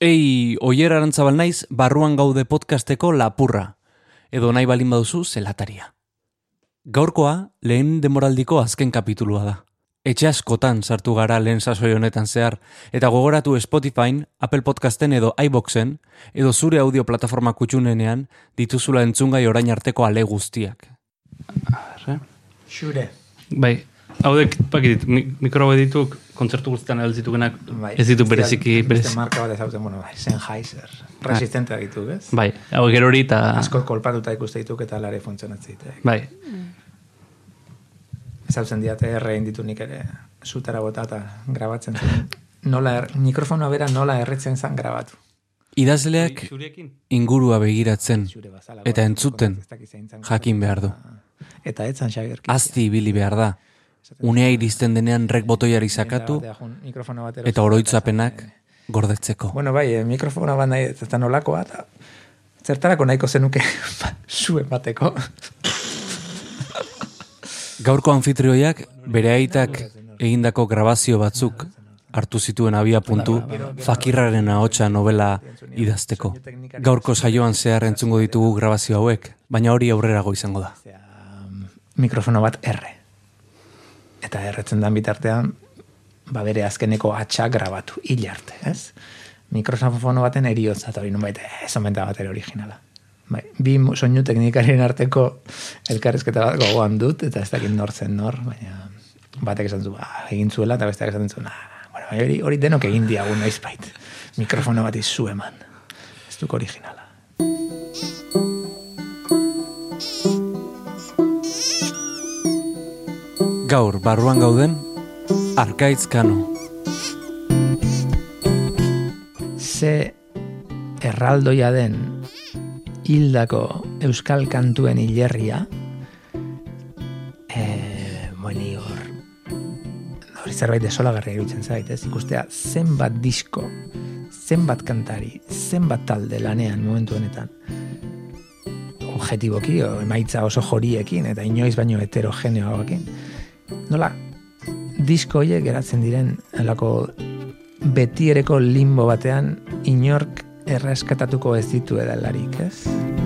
Ei, oier arantzabal naiz, barruan gaude podcasteko lapurra. Edo nahi balin baduzu, zelataria. Gaurkoa, lehen demoraldiko azken kapitulua da. Etxe askotan sartu gara lehen sasoi honetan zehar, eta gogoratu Spotifyn, Apple Podcasten edo iBoxen, edo zure audio plataforma kutxunenean dituzula entzungai orain arteko ale guztiak. Xure. Bai, haudek, pakit, mi, mikro hau dituk, kontzertu guztietan elditukenak, Bai. ez ditu bereziki, Beste berez, marka bat ezauten, bueno, bai, Sennheiser. Resistente ditu, ez? bai, hau gero hori eta, Askot kolpatuta ikuste dituk eta lare funtzionatzen ditu. bai, Ezautzen diate errein ditu nik ere zutara bota eta grabatzen zen. Nola, er, mikrofonoa bera nola erretzen zen grabatu. Idazleak ingurua begiratzen, eta entzuten ez jakin behar du. Eta etzan Xabier. Azti ibili behar da. Unea iristen denean rek botoiari sakatu, eta oroitzapenak gordetzeko. Bueno, bai, eh, mikrofono bat nahi, ez da nolakoa, eta zertarako nahiko zenuke zuen bateko. Gaurko anfitrioiak bere aitak egindako grabazio batzuk hartu zituen abia puntu fakirraren ahotsa novela idazteko. Gaurko saioan zehar entzungo ditugu grabazio hauek, baina hori aurrerago izango da. mikrofono bat erre. Eta erretzen dan bitartean, ba bere azkeneko atxa grabatu, hil arte, ez? Mikrofono baten eriotza, eta hori nunbait, ez omenta bat ere originala. Bai, bi soinu teknikarien arteko elkarrezketa bat gogoan dut, eta ez dakit nor zen nor, baina batek esan zu, ah, egin zuela, eta besteak esan zuen, ah, bueno, hori, hori denok egin diagun noizbait. Mikrofono bat izu eman. Ez duk originala. Gaur, barruan gauden, arkaitz kano. ze erraldoia den hildako euskal kantuen hilerria e, moini hor hori zerbait desolagarria iruditzen zait, ez ikustea zenbat disko, zenbat kantari, zenbat talde lanean momentu honetan objetiboki, o emaitza oso joriekin, eta inoiz baino heterogeneoagoekin. Nola, disko horiek geratzen diren alako betiereko limbo batean inork erreskatatuko ez ditu edalarik, ez?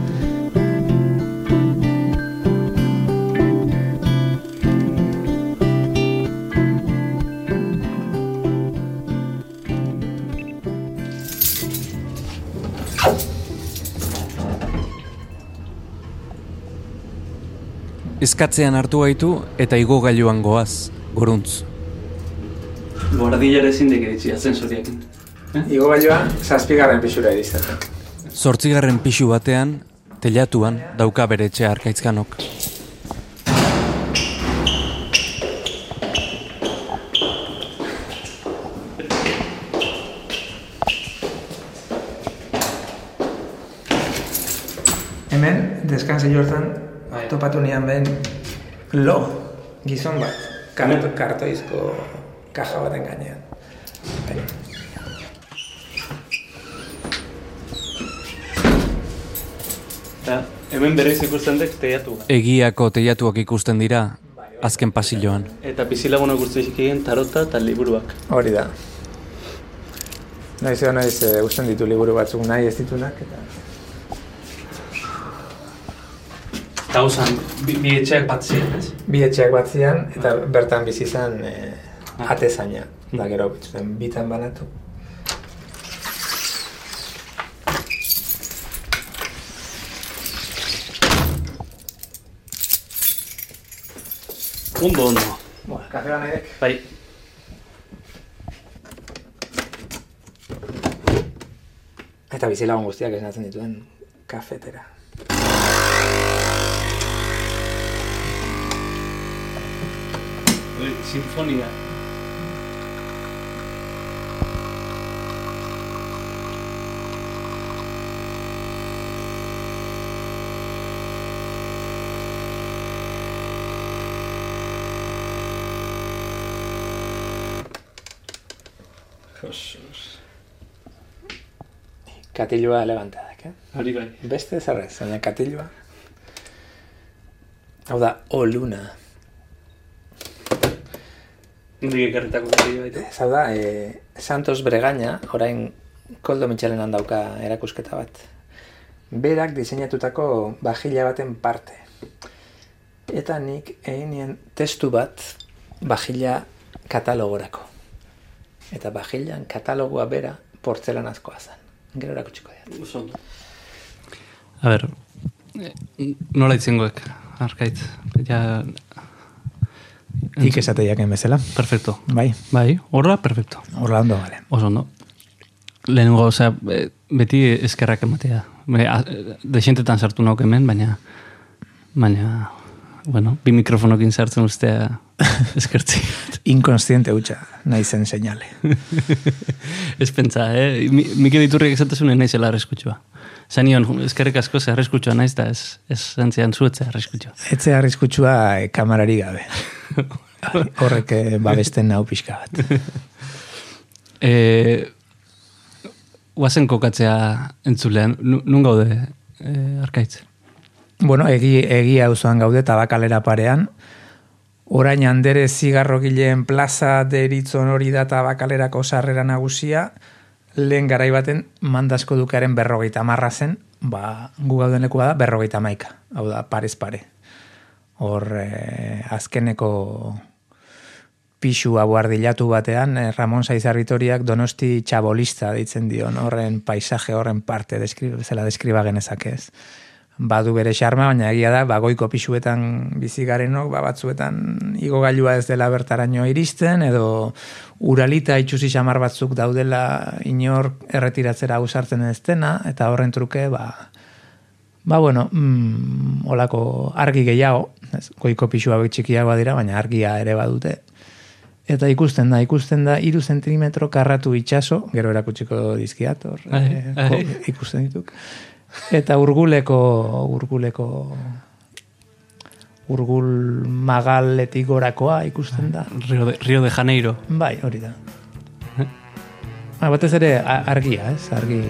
Eskatzean hartu gaitu eta igo gailuan goaz, goruntz. Guardilare ezin dek editzi ascensoriekin. Igo baioa, zazpigarren pixura edizten. Zortzigarren pixu batean, telatuan, dauka bere etxea arkaitzkanok. Hemen, deskanse jortan, Bai. topatu nian ben lo, gizon bat, karto, kartoizko kaja baten gainean. Bai. Hemen berriz ikusten dek teiatu. Egiako telatuak ikusten dira, azken pasilloan. Eta bizilagunak guztizik egin tarota eta liburuak. Hori da. Naiz edo naiz e, usten ditu liburu batzuk nahi ez ditunak, eta Eta usan, bi, bi etxeak bat ziren, ez? bi etxeak bat zian, eta bertan bizi izan e, atezaina. Da gero, zuten, bitan banatu. Ondo, ondo. Bueno, kafe banedek. Bai, Eta bizilagun guztiak esnatzen dituen kafetera. Hori, sinfonia. Jesus. Katilua eleganteak, eh? Hori bai. Beste zerrez, baina katilua. Hau da, o Nondik ekarritako gari baitu. Ez hau da, e, Santos Bregaña, orain Koldo Mitxelenan dauka erakusketa bat. Berak diseinatutako bajila baten parte. Eta nik egin nien testu bat bajila katalogorako. Eta bajilan katalogoa bera portzelanazkoa zen. Gero erakutsiko diat. A ber, eh, nola itzengoek, arkaitz. Ja, Ik esate jaken bezala. perfecto. Bai, Bai, horra, perfecto. horla ondo, bale. Oso ondo. Lehenengo, osea, eh, beti eskerrak ematea. Dexentetan sartu nauk hemen, baina, baina, bueno, bi mikrofonokin sartzen ustea eskertzi. Inkonstiente hutsa, nahi zen seinale. Ez pentsa, eh? Mi, Mikel Iturriak esatezunen naizela arriskutsua. Zanion, eskerrik asko ze arriskutsua naiz da ez, ez zantzian zuetzea arriskutsua. Etze arriskutsua eh, kamarari gabe. Horrek eh, babesten nau pixka bat. E, Guazen kokatzea entzulean, Nu- nun gaude, e, arkaitz? Bueno, egi, egia auzoan gaude tabakalera parean. Orain handere zigarrogileen plaza deritzon hori da tabakalerako sarrera nagusia, lehen garai baten mandasko dukaren berrogeita marra zen, ba, gu gauden lekua da, berrogeita maika. Hau da, parez pare. Hor, eh, azkeneko pixua buardilatu batean, eh, Ramon Saizarritoriak donosti txabolista deitzen dion, horren paisaje, horren parte, deskri, zela deskriba genezake ez. Badu bere xarma, baina egia da, bagoiko pixuetan bizi garenok, ba, batzuetan igogailua ez dela bertaraino iristen, edo uralita itxusi xamar batzuk daudela inor erretiratzera ausartzen ez dena, eta horren truke, ba, Ba, bueno, mm, olako argi gehiago, ez, goiko pixua txikiagoa dira, baina argia ere badute. Eta ikusten da, ikusten da, iru zentimetro karratu itxaso, gero erakutsiko dizkiat, hor, ko- ikusten dituk. Eta urguleko, urguleko, urgul magaletik gorakoa ikusten da. Rio de, Rio de Janeiro. Bai, hori da. Ah, batez ere argia, ez? Argi...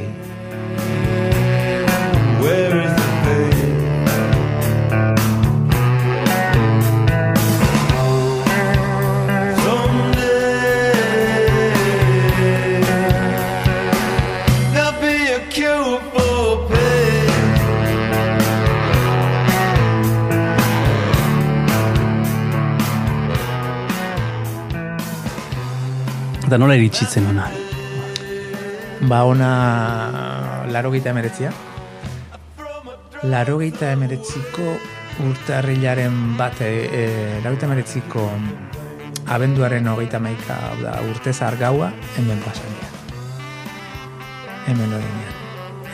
Eta nola iritsitzen ona. Ba, ona laro gita emeretzia. Laro gita emeretziko urtarrilaren bat, e, e, laro gita emeretziko abenduaren hogeita maika da, urte gaua hemen pasania. Hemen lorenean.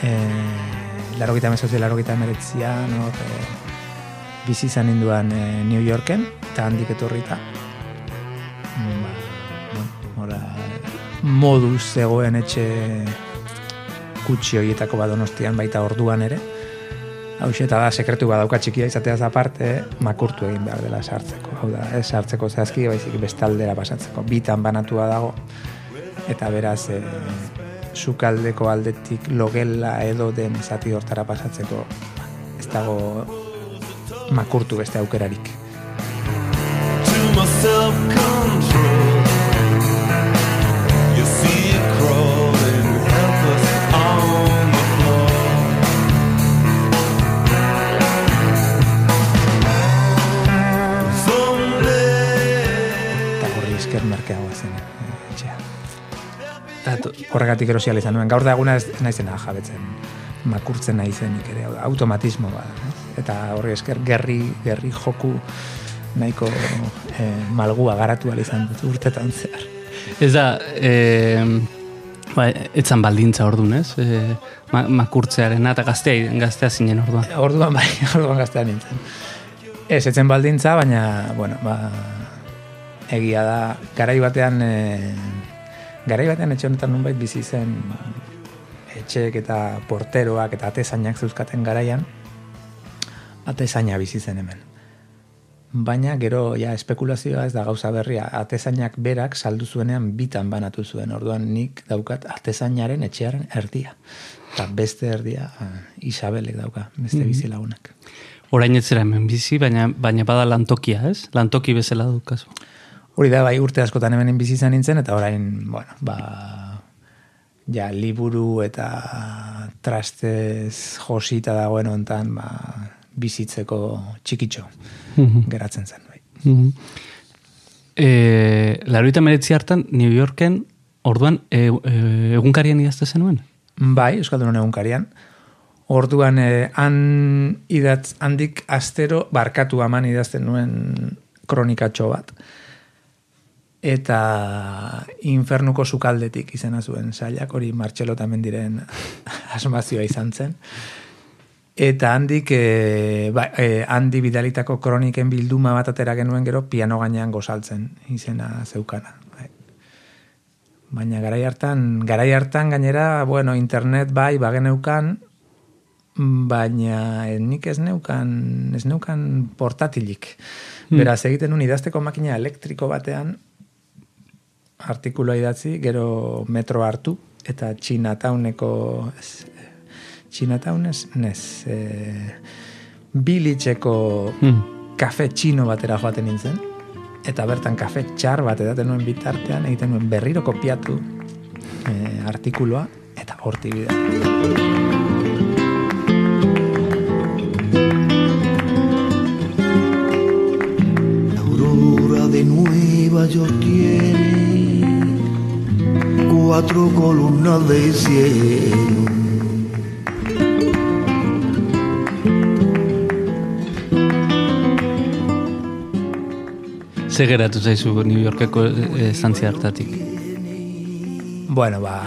E, laro gita emezortzi, laro gita emeretzia, no, e, bizi izan ninduan e, New Yorken, eta handik etorrita. Moduz zegoen etxe kutsi horietako badonostian baita orduan ere. Hau eta da, sekretu badauka txikia izateaz aparte, makurtu egin behar dela sartzeko. Hau da, ez sartzeko zehazki, baizik bestaldera pasatzeko. Bitan banatua dago, eta beraz, e, sukaldeko aldetik logela edo den zati hortara pasatzeko ez dago makurtu beste aukerarik. to esker merkeagoa zen e, etxea. Horregatik erosi izan nuen. Gaur da eguna ez naizena jabetzen makurtzen naizenik ere, automatismo bat. ez? Eta horri esker gerri, gerri joku nahiko eh, malgua garatu izan dut urtetan zehar. Ez da, e, ba, etzan baldintza ordun, ez? E, ma, makurtzearen eta gaztea, gaztea zinen orduan. Orduan bai, orduan gaztean nintzen. Ez, etzen baldintza, baina, bueno, ba, egia da, garai batean, e, garai batean etxe honetan nunbait bizi zen etxeek eta porteroak eta atezainak zeuzkaten garaian, atezaina bizi zen hemen. Baina gero ja espekulazioa ez da gauza berria, atezainak berak saldu zuenean bitan banatu zuen. Orduan nik daukat atezainaren etxearen erdia. Eta beste erdia ah, Isabelek dauka, beste bizilagunak. Orain ez hemen bizi, baina, baina bada lantokia, ez? Lantoki bezala dukazu. Hori da, bai urte askotan hemen bizi izan nintzen, eta orain, bueno, ba, ja, liburu eta trastez josita dagoen ontan, ba, bizitzeko txikitxo Mhm. geratzen zen. Bai. Mhm. E, Laroita meretzi hartan, New Yorken, orduan, e, e, egunkarian idazte zenuen? Bai, Euskaldunon egunkarian. Orduan, eh, han idatz, handik astero barkatu aman idazten nuen kronikatxo bat. Eta infernuko sukaldetik izena zuen sailak, hori Martxelo tamen diren asmazioa izan zen. Eta handik, e, ba, e, handi bidalitako kroniken bilduma bat atera genuen gero piano gainean gozaltzen izena zeukana. Bai. Baina garai hartan, garai hartan gainera, bueno, internet bai, bageneukan, baina eh, nik ez neukan, ez neukan portatilik. Beraz, egiten nun idazteko makina elektriko batean, artikuloa idatzi, gero metro hartu, eta Chinatowneko, ez, Chinatown ez, nez, e, bilitxeko Mm. kafe txino batera joaten nintzen, eta bertan kafe txar bat edaten nuen bitartean, egiten nuen berriro kopiatu e, artikuloa, eta horti bidea. La aurora de Nueva York tiene cuatro columnas de cielo. Ze geratu zaizu New Yorkeko e, zantzia hartatik? Bueno, ba,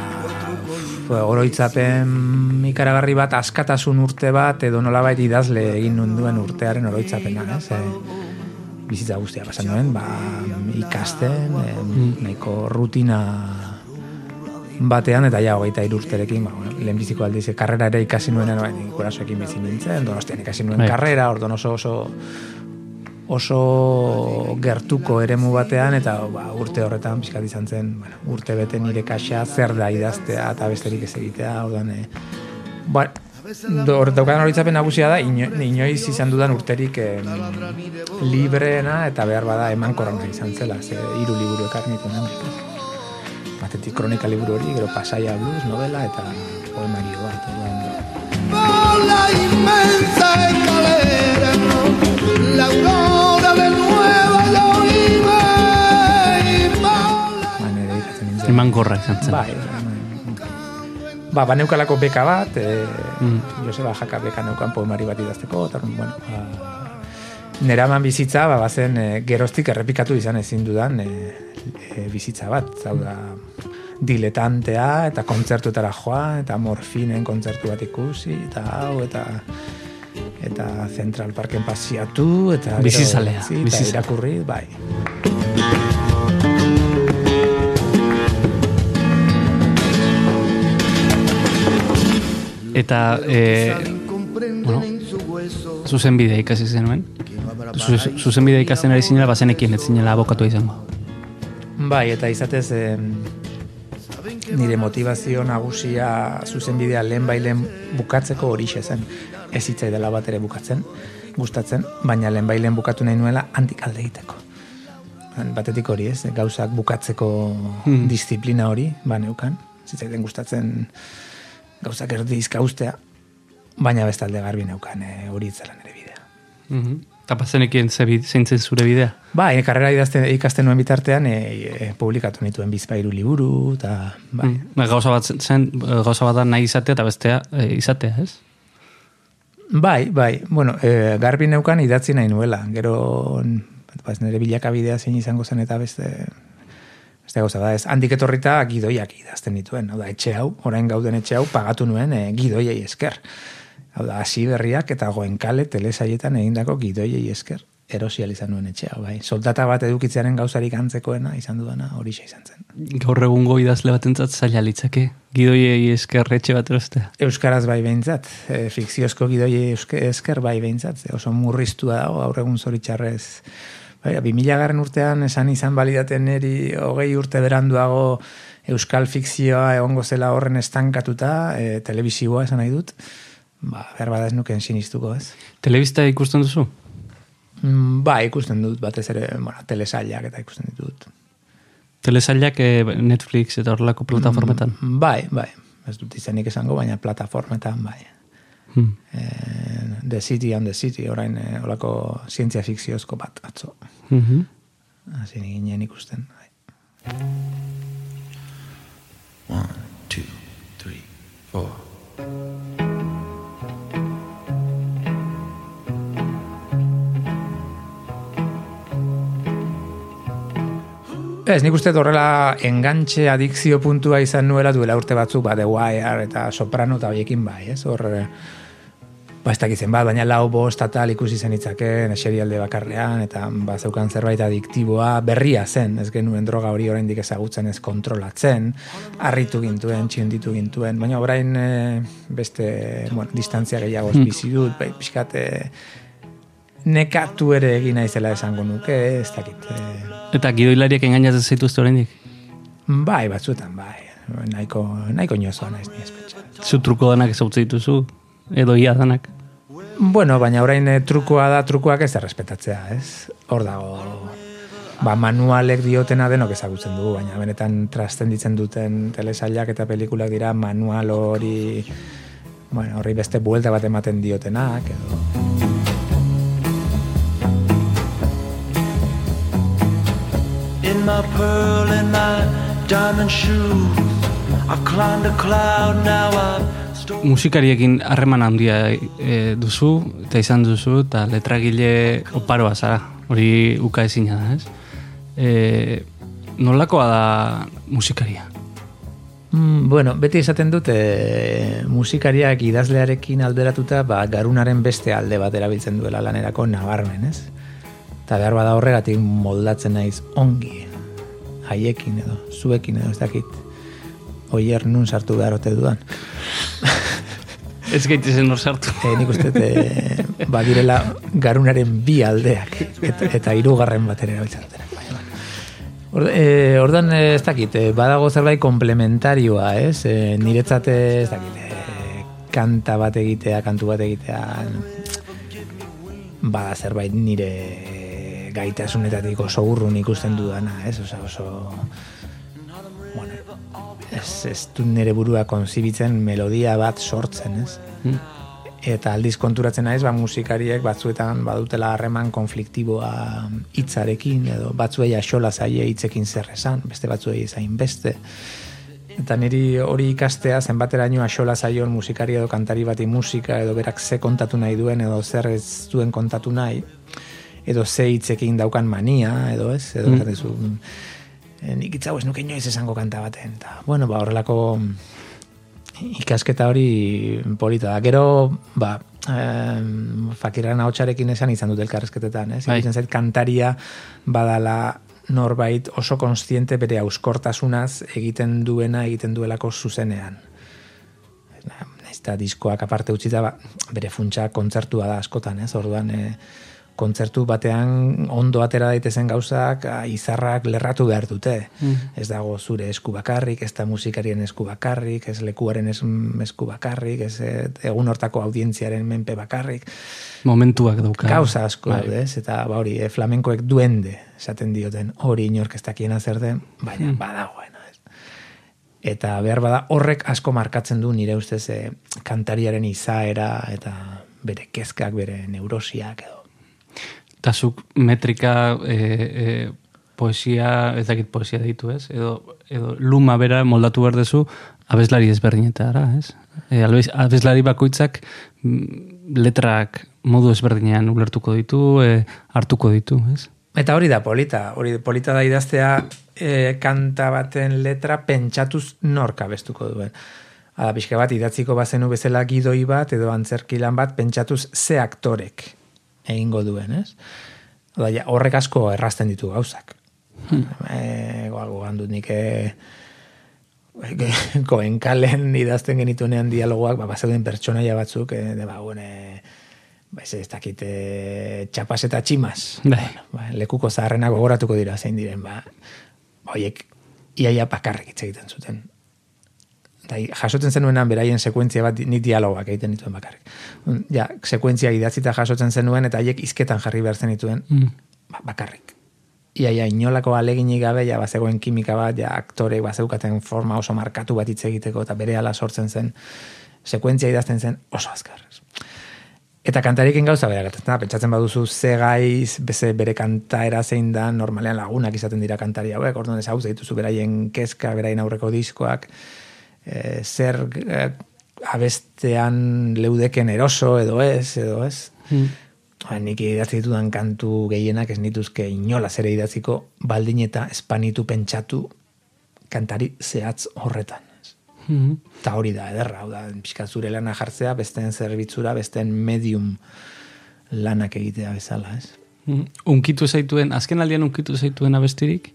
oroitzapen ikaragarri bat, askatasun urte bat, edo nolabait idazle egin nunduen urtearen oroitzapena, ez? E, bizitza guztia pasan nuen, ba, ikasten, e, nahiko rutina batean, eta ja, hogeita irurterekin, ba, bueno, lehenbiziko aldiz, karrera ere ikasi nuen, no, gurasoekin bizi nintzen, donostian ikasi nuen Bai. karrera, orduan oso oso oso gertuko eremu batean eta ba, urte horretan pixkat izan zen bueno, urte bete nire kaxa zer da idaztea eta besterik ez egitea orduan e, ba, do, daukan horitzapen nagusia da ino, inoiz izan dudan urterik em, libreena eta behar bada eman korona izan zela ze hiru liburu ekarri nituen batetik kronika liburu hori gero pasaia blues novela eta poemario bat orduan, Por la inmensa escalera, la aurora de Nueva York ba, dedikatzen nintzen Eman gorra izan zen. Bai, ba, baneukalako beka bat, e, Mm. Joseba Jaka beka neukan poemari bat idazteko, eta, bueno, ba, neraman bizitza, ba, bazen e, geroztik errepikatu izan ezin dudan e, e, bizitza bat, zau da, diletantea, eta kontzertuetara joa, eta morfinen kontzertu bat ikusi, eta hau, eta eta Central Parken pasiatu, eta gero- Bizizalea, zi, eta bizizalea. irakurri, bai. Eta, e, bueno, zuzen bidea ikasi zenuen. Zu- Zuzen bidea ikasten ari zinela, bazenekien ez zinela abokatu izango. Bai, eta izatez em, nire motivazio nagusia zuzenbidea lehen bailen bukatzeko horixe zen. Ez hitzai dela bat ere bukatzen, gustatzen, baina lehen bailen bukatu nahi nuela handik alde egiteko. Batetik hori ez, gauzak bukatzeko Hmm. disiplina hori, ba neukan, zitzaiten gustatzen gauzak erdizka ustea, baina bestalde garbi neukan eh, hori itzela nire bidea. Mhm. Eta bazenekien ze bi- zein zen zure bidea. Ba, e, karrera idazten, ikasten nuen bitartean e, e, publikatu nituen bizpairu liburu, eta bai. Mm. Ba, Gauza bat zen, gauza bat da nahi izatea eta bestea e, izatea, ez? Bai, bai, bueno, e, garbi neukan idatzi nahi nuela, gero baz, nire bilakabidea zein izango zen eta beste beste gauza da, ez handik etorrita gidoiak idazten dituen, hau da, etxe hau, orain gauden etxe hau, pagatu nuen e, gidoiei esker. Hau da, hasi berriak eta goenkale telesaietan egindako gidoiei esker erosial izan nuen etxe hau, bai. Soldata bat edukitzearen gauzarik antzekoena izan dudana horixe izan zen. Gaur egungo idazle batentzat zaila litzake. Gidoiei eskerretxe bat erostea. Euskaraz bai behintzat, e, fikziozko gidoi euske, esker bai behintzat, oso murriztua dago, gaur egun zoritxarrez. Bai, 2000 garren urtean esan izan balidaten neri hogei urte beranduago euskal fikzioa egongo zela horren estankatuta, e, telebisioa esan nahi dut, ba, behar bada ez nuken sinistuko ez. Telebista ikusten duzu? Mm, Ba, ikusten dut, batez ere, bueno, telesailak eta ikusten ditut. Telesailak eh, Netflix eta horrelako plataformetan. Bai, bai. Ez dut izenik esango, baina plataformetan bai. Hmm. Eh, the City and the City, orain eh, olako zientzia fikziozko bat, atzo. Mhm. Hasi ginen ikusten. Bai. One, two, three, four. Ez, nik uste horrela engantxe adikzio puntua izan nuela duela urte batzuk, ba, The Wire eta Soprano eta hoiekin bai, ez? Hor, eh, ba, ez dakitzen bat, baina lau bost eta tal ikusi zen itzaken, eserialde bakarrean, eta ba, zeukan zerbait adiktiboa berria zen, ez genuen droga hori oraindik ezagutzen ez kontrolatzen, harritu gintuen, txionditu gintuen, baina orain eh, beste, bueno, distantzia gehiago bizi dut, bai, pixkat, eh, nekatu ere egin naizela esango nuke, ez dakit, eh, Eta gidoilariak engainatzen zaituzte oraindik. Bai, batzuetan, bai. Nahiko, nahiko inozoa naiz ni espetxa. Zu truko danak ezautze dituzu, edo ia danak. Bueno, baina orain eh, trukoa da, trukoak ez errespetatzea, ez? Hor dago, ba, manualek diotena denok ezagutzen dugu, baina benetan trastenditzen duten telesailak eta pelikulak dira manual hori, bueno, horri beste buelta bat ematen diotenak, edo... my pearl and my diamond shoes, I've climbed a cloud, now stolen. Musikariekin harreman handia e, duzu, eta izan duzu, eta letragile oparoa zara, hori uka ezina da, ez? E, nolakoa da musikaria? Mm, bueno, beti esaten dut e, musikariak idazlearekin alderatuta ba, garunaren beste alde bat erabiltzen duela lanerako nabarmen, ez? Eta behar bada horregatik moldatzen naiz ongi, haiekin edo, zuekin edo, ez dakit, oier nun sartu behar ote dudan. Ez gaitezen hor sartu. E, nik uste dut, e, badirela garunaren bi aldeak, eta, eta hirugarren bat ere erabiltzen. Baina, bueno. Ord, e, ordan e, ez dakit, badago zerbait komplementarioa, ez? E, niretzat ez dakit, e, kanta bat egitea, kantu bat egitea, bada zerbait nire gaitasunetatik oso urrun ikusten dudana, ez? Osa, oso, bueno, ez, ez du nire burua konzibitzen melodia bat sortzen, ez? Eta aldiz konturatzen naiz, ba, musikariek batzuetan badutela harreman konfliktiboa hitzarekin, edo batzuei axola zaie hitzekin zer esan, beste batzuei zain beste. Eta niri hori ikastea zenbateraino axola zaion musikari edo kantari bati musika, edo berak ze kontatu nahi duen, edo zer ez duen kontatu nahi, edo ze hitzekin daukan mania, edo ez, edo mm. esaten zu, "Eh, nik itzau ez nuke inoiz esango kanta baten. Ta, bueno, ba, horrelako ikasketa hori polita da. Gero, ba, em, fakirran ahotsarekin esan izan dut elkarrezketetan, ez? Iruditzen zait kantaria badala norbait oso konstiente bere auskortasunaz egiten duena egiten duelako zuzenean. Naiz eta diskoak aparte utzita, ba, bere funtsa kontzertua da askotan, ez? Orduan, e, kontzertu batean ondo atera daitezen gauzak izarrak lerratu behar dute. Ez dago zure esku bakarrik, ez da musikarien esku bakarrik, ez lekuaren es, esku bakarrik, ez eh, egun hortako audientziaren menpe bakarrik. Momentuak dauka. Gauza asko Bai. daude, ez? Eta ba hori, eh, flamenkoek duende esaten dioten, hori inork ez dakiena zer den, baina badagoena, ez? Eta behar bada horrek asko markatzen du nire ustez eh, kantariaren izaera eta bere kezkak, bere neurosiak edo. Eta zuk metrika, e, e, poesia, ez dakit poesia ditu, ez? Edo, edo luma bera moldatu behar dezu, abeslari ezberdinetara, ez? E, abeslari bakoitzak mm, letrak modu ezberdinean ulertuko ditu, e, hartuko ditu, ez? Eta hori da polita, hori polita da idaztea e, kanta baten letra pentsatuz nork abestuko duen. Ada, pixka bat, idatziko bazenu bezala gidoi bat, edo antzerkilan bat, pentsatuz ze aktorek egingo duen, ez? Oda, ja, horrek asko errazten ditu gauzak. Hmm. E, gogan dut nik e, koenkalen idazten genituenean dialogoak, ba, bazeuden pertsonaia batzuk, e, de, ba, bueno, e, ba, ez ez dakit, e, txapas eta tximas. Bai. Ba, lekuko zaharrenak gogoratuko dira zein diren, ba, hoiek iaia bakarrik hitz egiten zuten. Eta jasotzen zenuenan beraien sekuentzia bat nik dialogoak egiten dituen bakarrik. Ja, sekuentzia idatzita jasotzen zenuen eta haiek izketan jarri behar zenituen Mm. ba, bakarrik. iaia inolako aleginik gabe, ja bazegoen kimika bat, ja aktore bazeukaten forma oso markatu bat hitz egiteko, eta bere sortzen zen, sekuentzia idazten zen oso azkar. Eta kantarikin gauza bera gertatzen da, pentsatzen baduzu ze gaiz, beze bere kantaera zein da, normalean lagunak izaten dira kantari hauek, orduan ez hau dituzu beraien kezka, beraien aurreko diskoak, e, zer e, abestean leudeken eroso edo ez, edo ez. Mm. Ba, nik idatzi ditudan kantu gehienak ez nituzke inola zere idatziko baldin eta espanitu pentsatu kantari zehatz horretan. ez. Mhm. Eta hori da, ederra, hau da, pixka zure lana jartzea, besteen zerbitzura, besteen medium lanak egitea bezala, ez? Mhm. Unkitu zaituen, azken aldian unkitu zaituen abestirik?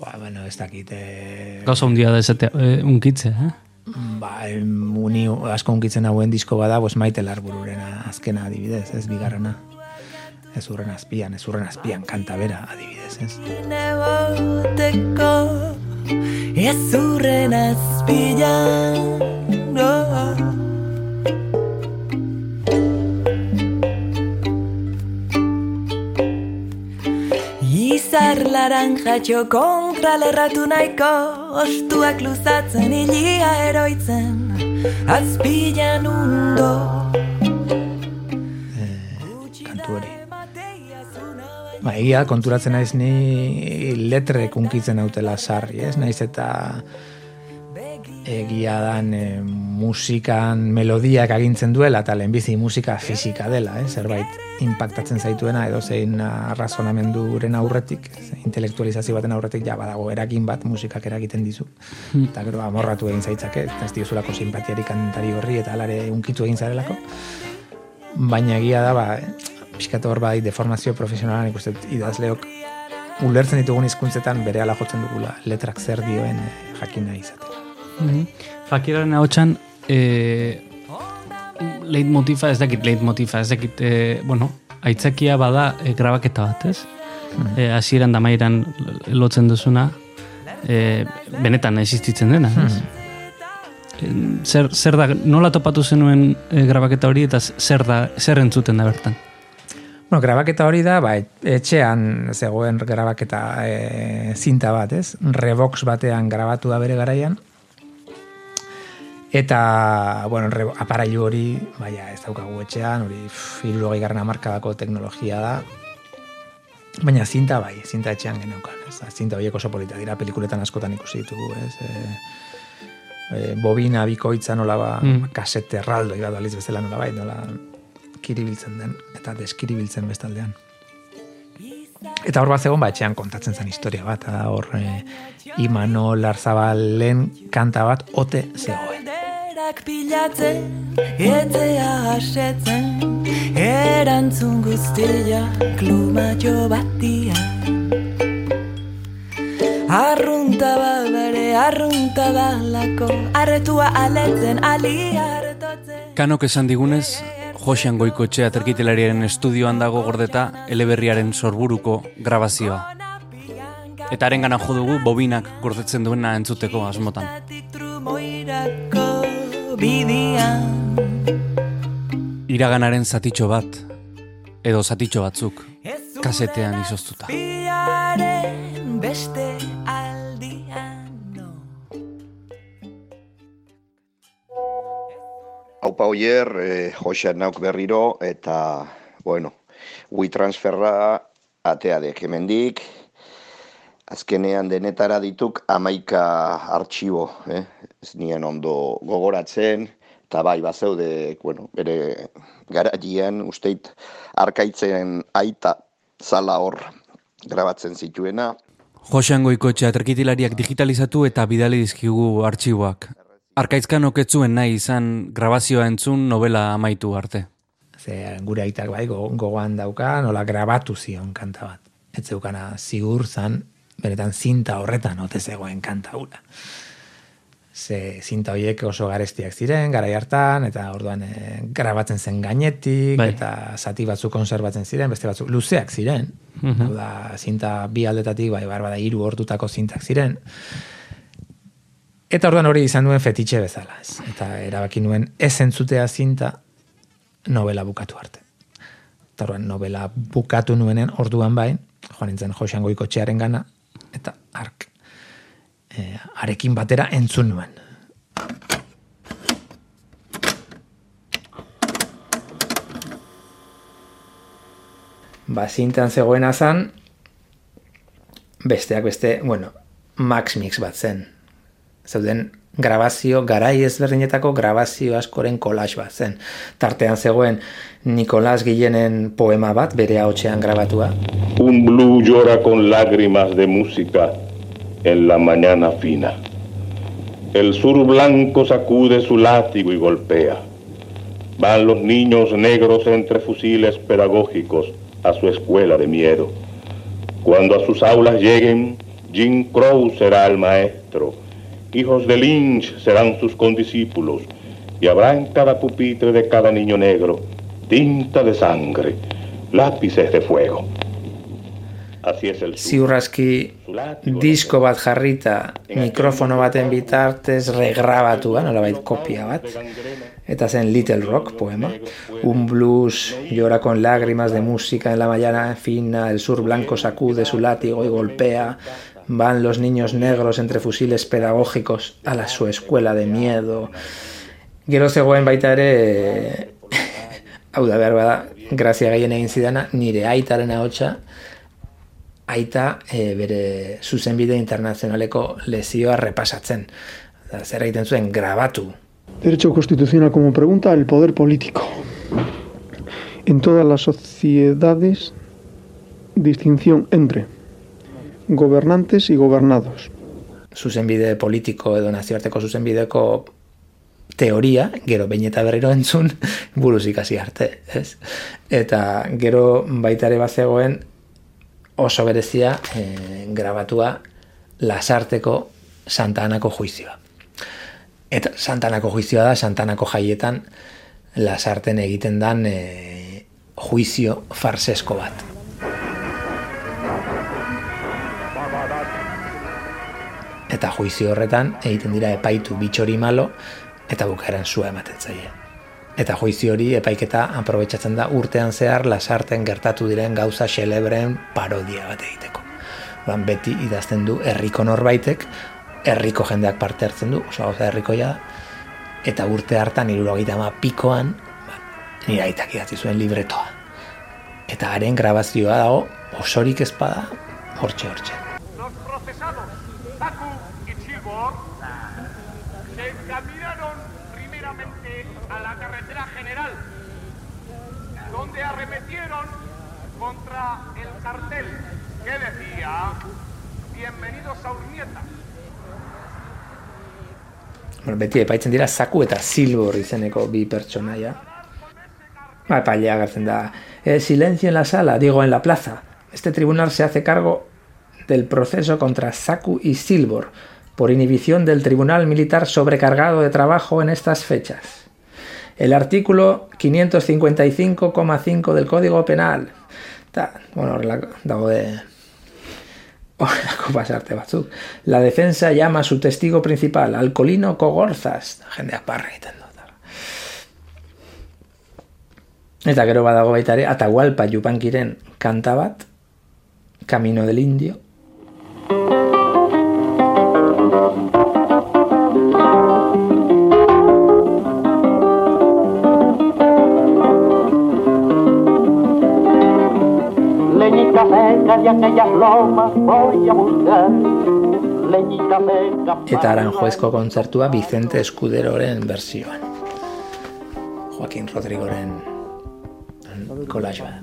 Ba, bueno, ez dakit, eh, Gauza hundia da esatea, eh, unkitzea, eh? ba, uni asko unkitzen hauen disko bada, pues maite larbururena azkena adibidez, ez bigarrena. Ez urren azpian, ez urren azpian, kanta bera adibidez, ez? Ez urren azpilan oh. Izar laranjatxo kontra lerratu nahiko Ostuak luzatzen hilia eroitzen Azpilan undo kantu hori. Ba, egia konturatzen naiz ni letrek unkitzen hautela sarri, ez? Naiz eta egia dan e, musikan melodiak agintzen duela eta lehenbizi musika fisika dela, eh? zerbait impactatzen zaituena edo zein arrazonamenduren aurretik, intelektualizazio baten aurretik ja badago eragin bat musikak eragiten dizu. Eta gero amorratu egin zaitzake, eta ez diozulako simpatiari kantari horri eta alare unkitu egin zarelako. Baina egia da, ba, pixkat hor bai deformazio profesionalan ikusten dut idazleok ulertzen ditugun hizkuntzetan bere ala jotzen dugula letrak zer dioen eh, jakin izatea. Mhm. Fakiraren ahotsan, eh, leitmotifa, ez dakit leitmotifa, ez dakit, eh, bueno, aitzakia bada eh, grabaketa bat, ez? Eh, hasieran damairan lotzen duzuna, eh, benetan existitzen dena, ez? Eh, Zer, zer da, nola topatu zenuen eh, grabaketa hori eta zer da, zer entzuten da bertan? Bueno, grabaketa hori da, ba, etxean zegoen grabaketa e, zinta bat, ez? Revox batean grabatu da bere garaian. Eta, bueno, re, aparailu hori, baina ez daukagu etxean, hori irurogei garren amarkadako teknologia da. Baina zinta bai, zinta etxean geneukan, ez? Zinta horiek oso polita dira, pelikuletan askotan ikusi ditugu, ez? E, e, bobina bikoitza nola ba, Mm. kasete erraldo, iba daliz bezala nola bai, nola kiribiltzen den, eta deskiribiltzen bestaldean. Eta hor bat zegoen, ba, etxean kontatzen zen historia bat, hor e, Imano Larzabalen kanta bat ote zegoen. Banderak pilatzen, etzea hasetzen, erantzun guztia klumatxo batian. Arrunta babere, arrunta balako, arretua aletzen, ali hartotzen. Kanok esan digunez, Josean Goikoetxe aterkitelariaren estudioan dago gordeta eleberriaren sorburuko grabazioa. Eta haren gana jo dugu bobinak gordetzen duena entzuteko asmotan. Bidian. Iraganaren zatitxo bat, edo zatitxo batzuk, kasetean izoztuta. Beste aldian, no. Haupa oier, eh, Josean nauk berriro, eta, bueno, WeTransferra ateadek hemendik, azkenean denetara dituk amaika artxibo, eh? Ez nien ondo gogoratzen, eta bai, bazeude, bueno, bere garaian, usteit, arkaitzen aita zala hor grabatzen zituena, Josean Goikoetxe aterkitilariak digitalizatu eta bidali dizkigu artxiboak. Arkaitzkan oketzuen nahi izan grabazioa entzun novela amaitu arte. Ze gure aitak bai go- gogoan dauka, nola grabatu zion kanta bat. Ez zeukana zigur zan, benetan zinta horretan ote zegoen kanta hura. Ze zinta horiek oso garestiak ziren, garai hartan, eta orduan e, grabatzen zen gainetik, Bai. eta zati batzuk konserbatzen ziren, beste batzuk luzeak ziren. Mhm. Hau da, zinta bi aldetatik, bai, bar, bada, hiru ordutako zintak ziren. Eta orduan hori izan duen fetitxe bezala, ez. Eta erabaki nuen ez entzutea zinta novela bukatu arte. Eta orduan novela bukatu nuenen orduan bain, joan nintzen Josean Goikotxearen gana, eta ark, e, arekin batera entzun nuen. Ba, zintan zegoena zan, besteak beste, bueno, Max Mix bat zen. Zeuden grabazio, garai ezberdinetako grabazio askoren kolaj bat zen. Tartean zegoen Nicolás Guillenen poema bat, bere haotxean grabatua. Un blue llora con lágrimas de música en la mañana fina. El sur blanco sacude su látigo y golpea. Van los niños negros entre fusiles pedagógicos a su escuela de miedo. Cuando a sus aulas lleguen, Jim Crow será el maestro. Hijos de Lynch serán sus condiscípulos. Y habrá en cada pupitre de cada niño negro tinta de sangre, lápices de fuego. Ziurraski disko bat jarrita mikrofono baten bitartez regrabatua, nolabait kopia bat, eta zen Little Rock poema. Un blues llora con lágrimas de música en la mañana fina, el sur blanco sacude su látigo y golpea, van los niños negros entre fusiles pedagógicos a la su escuela de miedo. Gero zegoen baita ere, hau da behar bada, grazia gehien egin zidana, nire aitaren ahotsa, aita e, bere zuzenbide internazionaleko lezioa repasatzen. Da, zer egiten zuen, grabatu. Derecho constitucional como pregunta el poder político. En todas las sociedades, distinción entre gobernantes y gobernados. Zuzenbide politiko edo nazioarteko zuzenbideko teoria, gero behin eta berriro entzun, buruz ikasi arte, ez? Eta gero baita ere bazegoen oso berezia e, grabatua lasarteko Santa Anako juizioa. Eta Santa Anako juizioa da, Santa Anako jaietan lasarten egiten dan e, juizio farsesko bat. Eta juizio horretan egiten dira epaitu bitxori malo eta bukaeran zua ematen zaie. Eta juizio hori epaiketa aprobetsatzen da urtean zehar lasarten gertatu diren gauza xelebreen parodia bat egiteko. Ban beti idazten du herriko norbaitek, herriko jendeak parte hartzen du, oso gauza herrikoia da, eta urte hartan irurogeita ama pikoan, ba, nire aitak idatzi zuen libretoa. Eta haren grabazioa dago, osorik ezpada, hortxe hortxe. El cartel que decía Bienvenidos a Urnieta. Beti epaitzen dira zaku eta silbor izeneko bi pertsonaia. Ba, epailea da. Eh, silencio en la sala, digo en la plaza. Este tribunal se hace cargo del proceso contra Saku y Silbor por inhibición del Tribunal Militar sobrecargado de trabajo en estas fechas. El artículo 555,5 del Código Penal. Ta, bueno, horrela dago de horrelako pasarte batzuk. La defensa llama a su testigo principal, Alcolino Cogorzas. Jendea parra egiten du. eta. Gero badago baita ere, Atahualpa Yupankiren kanta bat, Camino del Indio. De aquellas lomas voy a buscar. Eta Aranjuezko kontzertua Vicente Escuderoren versioan. Joaquin Rodrigoren collage bat.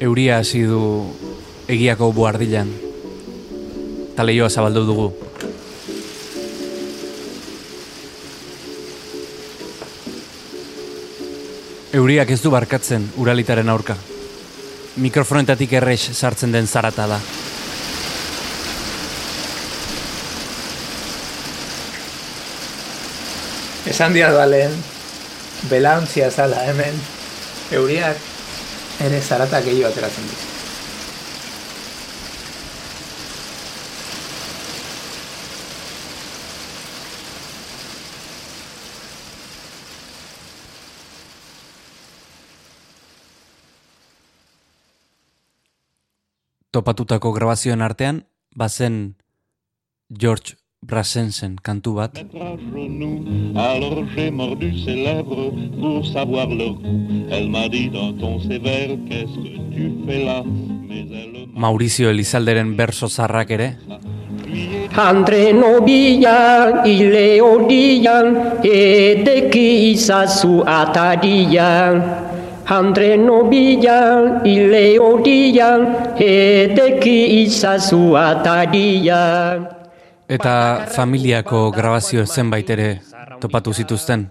Euria hasi du egiako buardilan. Taleioa zabaldu dugu. Euriak ez du barkatzen uralitaren aurka. Mikrofonetatik errex sartzen den zarata da. Esan diat balen, belauntzia zala hemen, euriak ere zarata gehiago ateratzen ditu. Topatutako grabazioen artean, bazen George Brassensen kantu bat, Alors j'ai mordu ses lèvres pour savoir leur goût. Elle m'a dit d'un ton sévère, qu'est-ce que tu fais là Mais elle Maurizio Elizalderen berso zarrak ere, Andre nobian, ile odian, edeki izazu atadian. Andre nobian, ile odian, edeki izazu atadian. eta familiako grabazio zenbait ere topatu zituzten.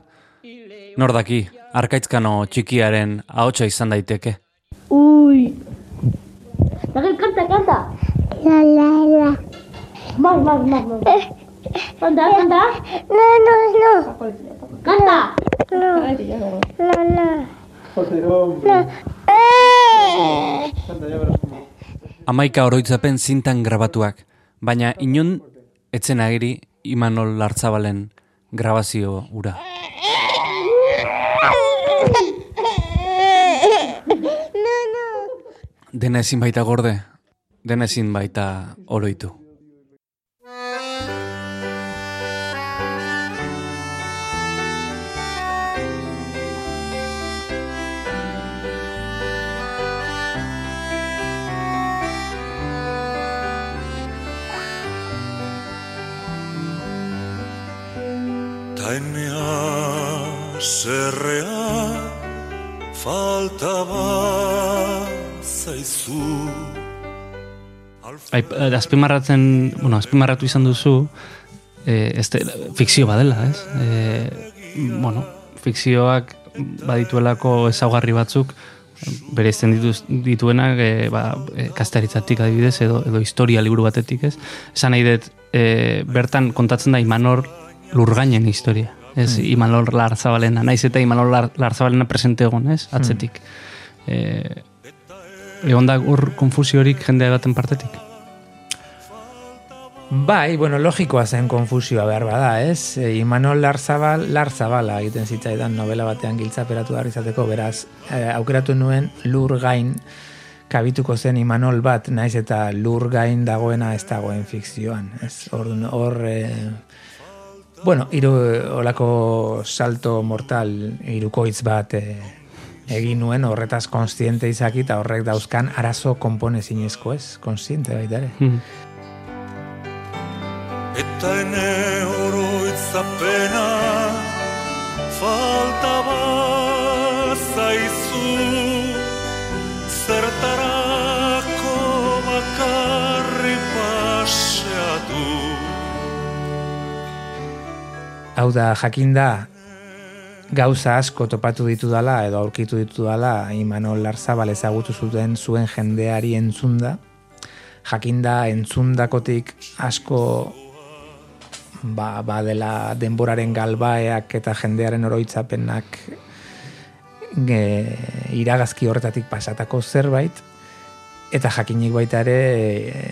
Nor daki, arkaitzkano txikiaren ahotsa izan daiteke. Uy. Raquel, canta, canta. La, la, la. Más, más, más, más. Canta, canta. No, no, no. Canta. No. Amaika oroitzapen zintan grabatuak, baina inon etzen agiri Imanol Lartzabalen grabazio ura. Dena ezin baita gorde, dena ezin baita oroitu. Zerrea faltaba zaizu eh, azpimarratzen, bueno, azpimarratu izan duzu, eh, este, fikzio badela, ez? Eh, bueno, fikzioak badituelako ezaugarri batzuk, bere izten dituenak, eh, ba, eh, kastaritzatik adibidez, edo, edo historia liburu batetik, ez? Esan nahi dut, eh, bertan kontatzen da Imanor lurgainen historia. Ez, Mm. Imanol Larzabalena, naiz eta Imanol Lar, Larzabalena presente egon, ez? Atzetik. Eh, egon da hor konfusiorik jende baten partetik? Bai, bueno, logikoa zen konfusioa behar bada, ez? E, Imanol Larzabal, Larzabala egiten zitzaidan novela batean giltzaperatu behar izateko, beraz, e, aukeratu nuen lur gain kabituko zen Imanol bat, naiz eta lur gain dagoena ez dagoen fikzioan, ez? Hor, hor e, bueno, hiru olako salto mortal, irukoitz bat e, egin nuen horretaz konstiente izaki eta horrek dauzkan arazo konponezinezko, ez? Konstiente baita ere. Eta ene oroitzapena faltaba zaizu Hau da, jakinda, gauza asko topatu ditu dala, edo aurkitu ditu dala, Imanol Larzabal ezagutu zuten zuen jendeari entzunda. Jakinda, entzundakotik asko ba, ba dela denboraren galbaeak eta jendearen oroitzapenak e, iragazki horretatik pasatako zerbait, eta jakinik baita ere e,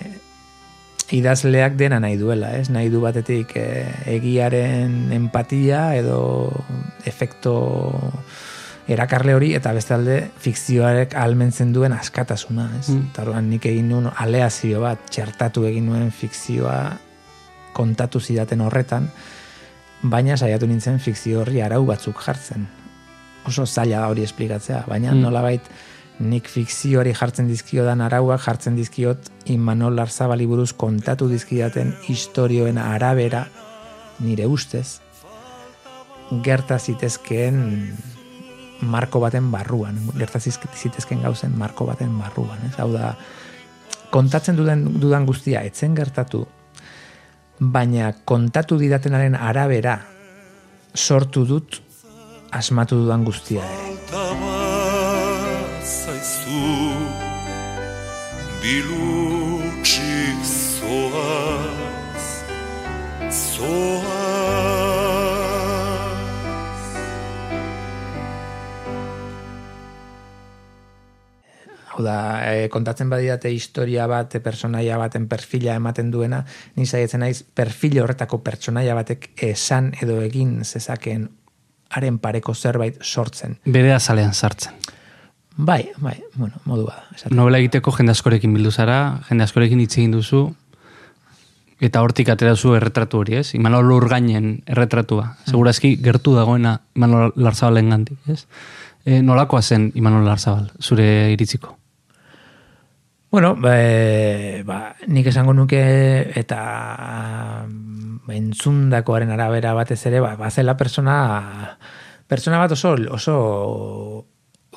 idazleak dena nahi duela, ez? Nahi du batetik e, egiaren empatia edo efekto erakarle hori eta bestalde fikzioarek almentzen duen askatasuna, ez? Mm. Eta orduan nik egin nuen aleazio bat, txertatu egin nuen fikzioa kontatu zidaten horretan, baina saiatu nintzen fikzio horri arau batzuk jartzen. Oso zaila hori esplikatzea, baina Mm. nolabait nik fikzioari jartzen dizkiodan arauak jartzen dizkiot Imanol Larzabali buruz kontatu dizkidaten istorioen arabera nire ustez gerta zitezkeen marko baten barruan, gerta zitezkeen gauzen marko baten barruan, ez? Hau da, kontatzen dudan, dudan guztia etzen gertatu, baina kontatu didatenaren arabera sortu dut asmatu dudan guztia ere. Zaizu bilutsik zoaz zoaz Hau da, e, kontatzen badidate historia bat, e, personaia baten perfila ematen duena, ni saietzen naiz perfil horretako pertsonaia batek esan edo egin zezakeen haren pareko zerbait sortzen. Bere azalean sartzen. Bai, bai, bueno, modu bada. esaten. Novela egiteko jende askorekin bildu zara, jende askorekin hitz egin duzu, eta hortik atera zu erretratu hori, ez? Imanol Urgainen erretratua. Segurazki gertu dagoena Imanol Larzabalen gandik, ez? E, nolakoa zen Imanol Larzabal, zure iritziko? Bueno, ba, e, ba, nik esango nuke eta mm, entzundakoaren arabera batez ere, ba, bazela persona, persona bat oso, oso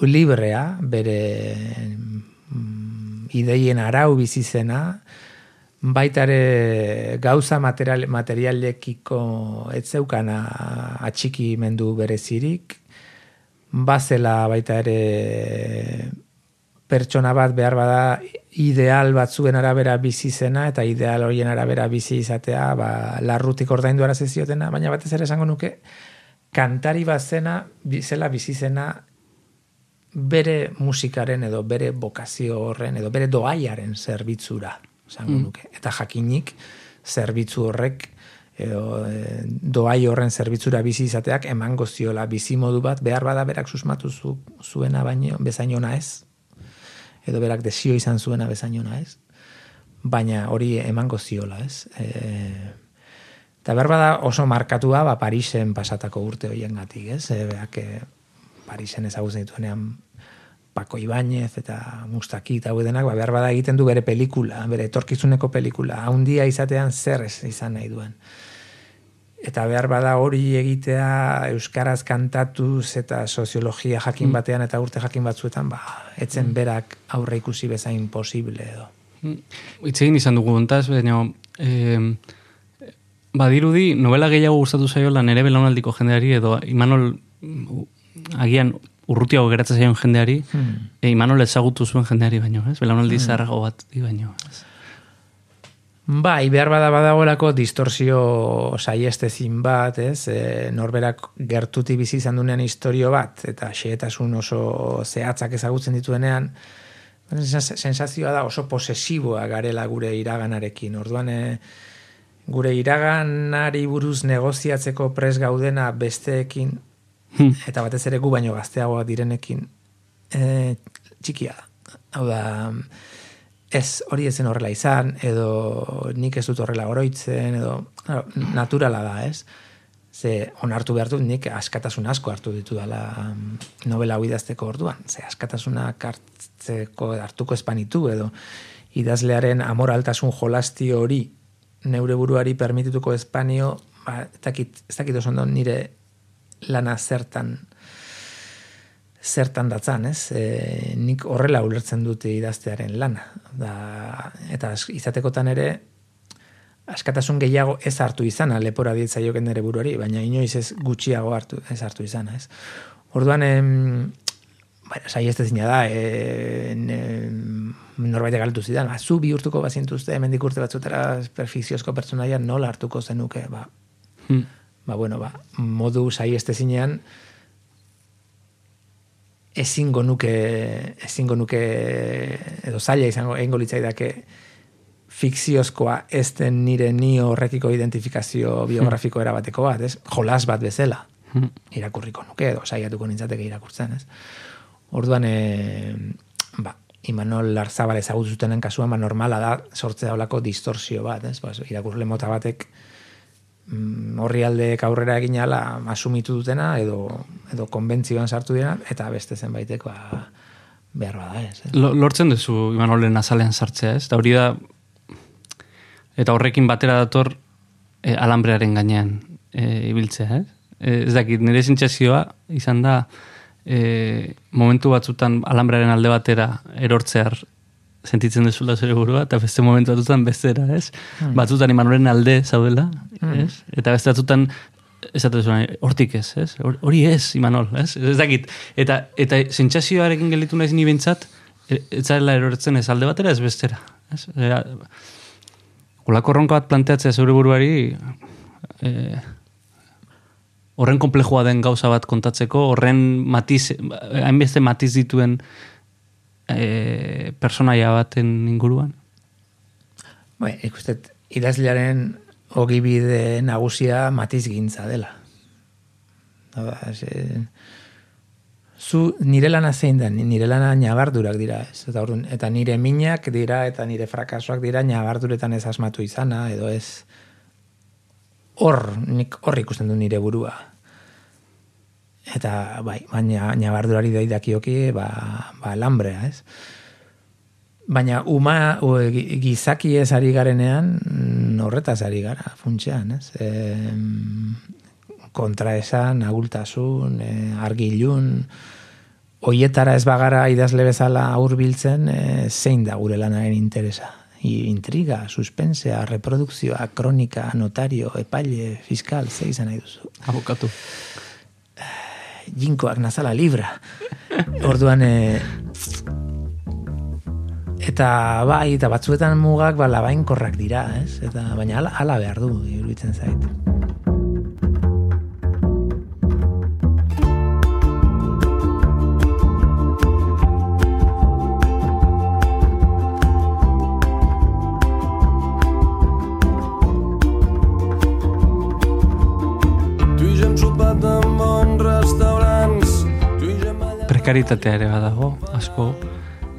librea, bere mm, ideien arau bizi zena, baita ere gauza material, materialekiko ez zeukana atxikimendu berezirik, bazela baita ere pertsona bat behar bada ideal batzuen arabera bizi zena eta ideal horien arabera bizi izatea ba, larrutik ordaindu arazi ziotena, baina batez ere esango nuke kantari bat zena, bi- zela bizi zena bere musikaren edo bere bokazio horren edo bere doaiaren zerbitzura, esango Mm. nuke. Eta jakinik zerbitzu horrek edo e, doai horren zerbitzura bizi izateak emango ziola bizi modu bat behar bada berak susmatu zu, zuena baino bezainona ez edo berak desio izan zuena bezainona ez baina hori emango ziola ez e, eta behar bada oso markatua ba, Parisen pasatako urte hoiengatik ez e, berak e, Parisen ezagutzen dituenean Paco Ibáñez eta Mustaki eta denak, ba, behar bada egiten du bere pelikula, bere etorkizuneko pelikula, haundia izatean zer izan nahi duen. Eta behar bada hori egitea euskaraz kantatuz eta soziologia jakin Mm. batean eta urte jakin batzuetan, ba, etzen berak aurre ikusi bezain posible edo. Hitz egin izan dugu ontaz, baina eh, badirudi novela gehiago gustatu zaiola nere belaunaldiko jendeari edo Imanol mm, agian urrutiago geratzen zaion jendeari, Hmm. e, Imanol ezagutu zuen jendeari baino, ez? Belaunaldi Hmm. zaharrago bat baino. Ez? Bai, behar bada badagoelako distorsio saiestezin bat, ez? E, norberak gertuti bizi izan dunean historio bat, eta xehetasun oso zehatzak ezagutzen dituenean, sens- sensazioa da oso posesiboa garela gure iraganarekin. Orduan, e, gure iraganari buruz negoziatzeko pres gaudena besteekin, Hmm. eta batez ere gu baino gazteagoa direnekin, e, txikia. Hau da, ez hori ezen horrela izan, edo nik ez dut horrela oroitzen, edo naturala da, ez? Ze onartu behar dut nik askatasun asko hartu ditu dela novela hau idazteko orduan. Ze askatasunak hartzeko hartuko espanitu edo idazlearen amoraltasun jolasti hori neure buruari permitituko espanio, ba, ez dakit, ez dakit nire lana zertan zertan datzan, ez? E, nik horrela ulertzen dute idaztearen lana. Da, eta izatekotan ere, askatasun gehiago ez hartu izana, lepora dietzaioken nire buruari, baina inoiz ez gutxiago hartu, ez hartu izana, ez? Orduan, em, bueno, sai ez da, e, ne, norbait galtu zidan, ba, zu bihurtuko bazintuzte, hemendik urte batzutara perfiziozko pertsonaia nola hartuko zenuke, ba, Hmm. Ba, bueno, ba, modu saiestezinean ezingo nuke ezingo nuke edo zaila izango egingo litzaidake fikziozkoa ez den nire ni horrekiko identifikazio biografiko erabateko bat, ez? Jolas bat bezala Hmm. irakurriko nuke edo saiatuko nintzateke irakurtzen, ez? Orduan, e, ba, Imanol Larzabal ezagutu zutenen kasuan, ba, normala da sortzea olako distorsio bat, ez? Ba, irakurle mota batek mm, horri aldeek aurrera egin ala asumitu dutena edo, edo konbentzioan sartu dira eta beste zenbaitek ba, behar bada ez. ez? Lo- Lortzen duzu Imanolen azalean sartzea, ez? Eta hori da eta horrekin batera dator e, alambrearen gainean e, ibiltzea, ez? E, ez dakit, nire sentsazioa izan da e, momentu batzutan alambrearen alde batera erortzear sentitzen dezula zure burua, eta beste momentu batzutan bestera, ez? Hmm. Batzutan Imanolen alde zaudela, Hmm. ez? Eta beste batzutan esatu zuen, hortik ez, ez? Hor- Hori ez, Imanol, ez? Ez dakit. Eta, eta sentsazioarekin gelditu naiz ni bintzat, ez zarela erortzen ez alde batera ez bestera. Ez? Era, Olako ronka bat planteatzea zeure buruari, e, horren komplejua den gauza bat kontatzeko, horren matiz, hainbeste matiz dituen e, personaia baten inguruan. Bai, ikustet, idazlearen ogibide nagusia matiz gintza dela. Zu nire lana zein da, nire lana nabardurak dira, ez? Eta, orduan, eta nire minak dira, eta nire frakasoak dira, nabarduretan ez asmatu izana, edo ez hor, nik hor ikusten du nire burua. Eta, bai, baina nabardurari daidakioki, ba, ba lambrea, ez? Baina uma o, gi- gizaki ez ari garenean, mm, horretaz ari gara, funtsean, ez? E, kontraesan, agultasun, e, argilun, hoietara ez bagara idazle bezala aurbiltzen, e, zein da gure lanaren interesa. I, intriga, suspensea, reprodukzioa, kronika, notario, epaile, fiskal, ze izan nahi duzu. Abokatu. Jinkoak nazala libra. Orduan, e, eta bai, eta batzuetan mugak ba, labainkorrak dira, ez? Eta, baina ala, ala behar du, iruditzen zait. Prekaritatea ere badago, asko.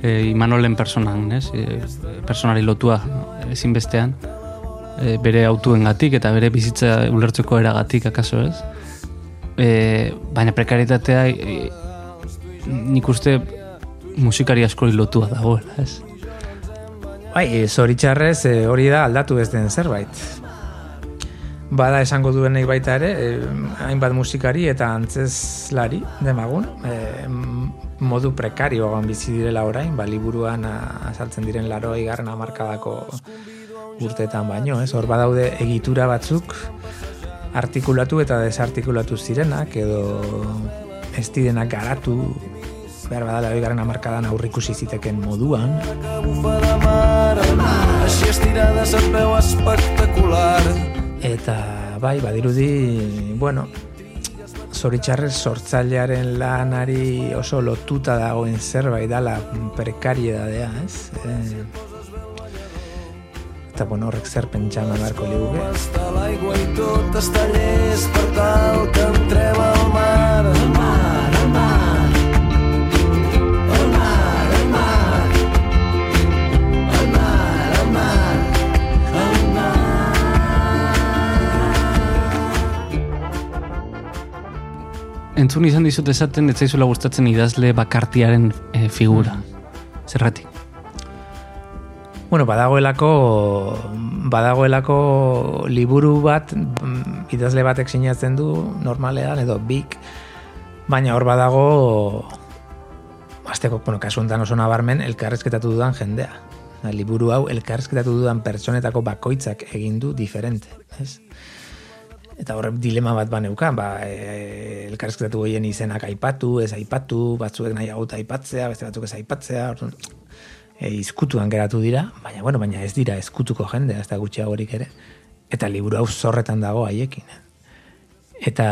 E, Imanolen personan, ez? E, personari lotua ezinbestean. E, bere autuengatik eta bere bizitza ulertzeko eragatik akaso ez. E, baina prekaritatea e, nik uste musikari askori lotua dagoela, ez? Bai, zoritxarrez hori da aldatu ez den zerbait. Bada esango duenek baita ere, e, hainbat musikari eta antzeslari demagun, e, m- modu prekarioagoan bizi direla orain, ba, liburuan a, azaltzen diren laro igarren amarkadako urteetan baino, ez? Hor badaude egitura batzuk artikulatu eta desartikulatu zirenak edo ez direnak garatu behar badala oigarren amarkadan aurrikusi ziteken moduan. així estirada se't veu espectacular. Eta bai, badirudi, bueno, zoritxarrez sortzailearen lanari oso lotuta dagoen zerbait dala prekariedadea, ez? E, eta bueno, horrek zer pentsan beharko liguke. Està l'aigua i tot està llest per tal que entrem. Al mar, Entzun izan dizut esaten, ez zaizula gustatzen idazle bakartiaren e, figura. Zerratik. Bueno, badagoelako badagoelako liburu bat mm, idazle batek sinatzen du normalean edo bik baina hor badago azteko, bueno, kasu honetan oso nabarmen elkarrezketatu dudan jendea. Liburu hau elkarrezketatu dudan pertsonetako bakoitzak egin du diferente, ez? Eta horre dilema bat baneukan, ba, e, elkarrezketatu goien izenak aipatu, ez aipatu, batzuek nahi agauta aipatzea, beste batzuk ez aipatzea, orduan, e, izkutuan geratu dira, baina bueno, baina ez dira ezkutuko jende, ez da gutxiagorik ere. Eta liburu hau zorretan dago haiekin. Eta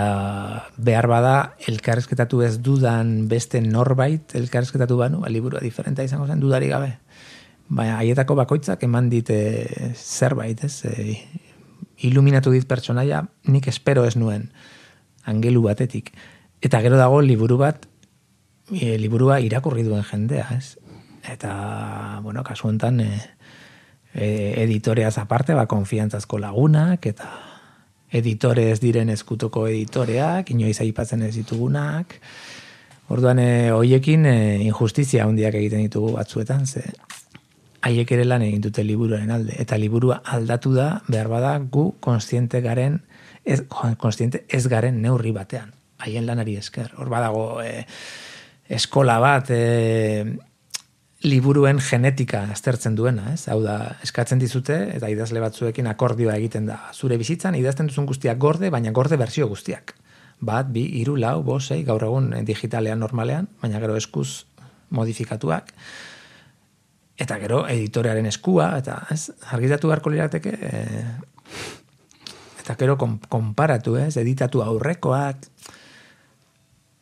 behar bada elkarrezketatu ez dudan beste norbait elkarrezketatu banu, ba, liburua diferentea izango zen dudari gabe. Baina haietako bakoitzak eman dite zerbait, ez? E, iluminatu dit pertsonaia nik espero ez nuen angelu batetik. Eta gero dago liburu bat, e, liburua irakurri duen jendea, ez? Eta, bueno, kasu honetan, e, e, editoreaz aparte, ba, konfiantzazko lagunak, eta editore ez diren eskutuko editoreak, inoiz aipatzen ez ditugunak. Orduan, e, hoiekin e, injustizia handiak egiten ditugu batzuetan, ze haiek ere lan egin dute liburuaren alde. Eta liburua aldatu da, behar bada, gu konstiente garen, ez, konstiente ez garen neurri batean. Haien lanari esker. Hor badago e, eskola bat, e, liburuen genetika aztertzen duena, ez? Hau da, eskatzen dizute, eta idazle batzuekin akordioa egiten da. Zure bizitzan, idazten duzun guztiak gorde, baina gorde bersio guztiak. Bat, bi, iru, lau, bo, sei, gaur egun digitalean normalean, baina gero eskuz modifikatuak. Eta gero editorearen eskua, eta ez, argitatu beharko lirateke, e, eta gero kon, konparatu, ez, editatu aurrekoak,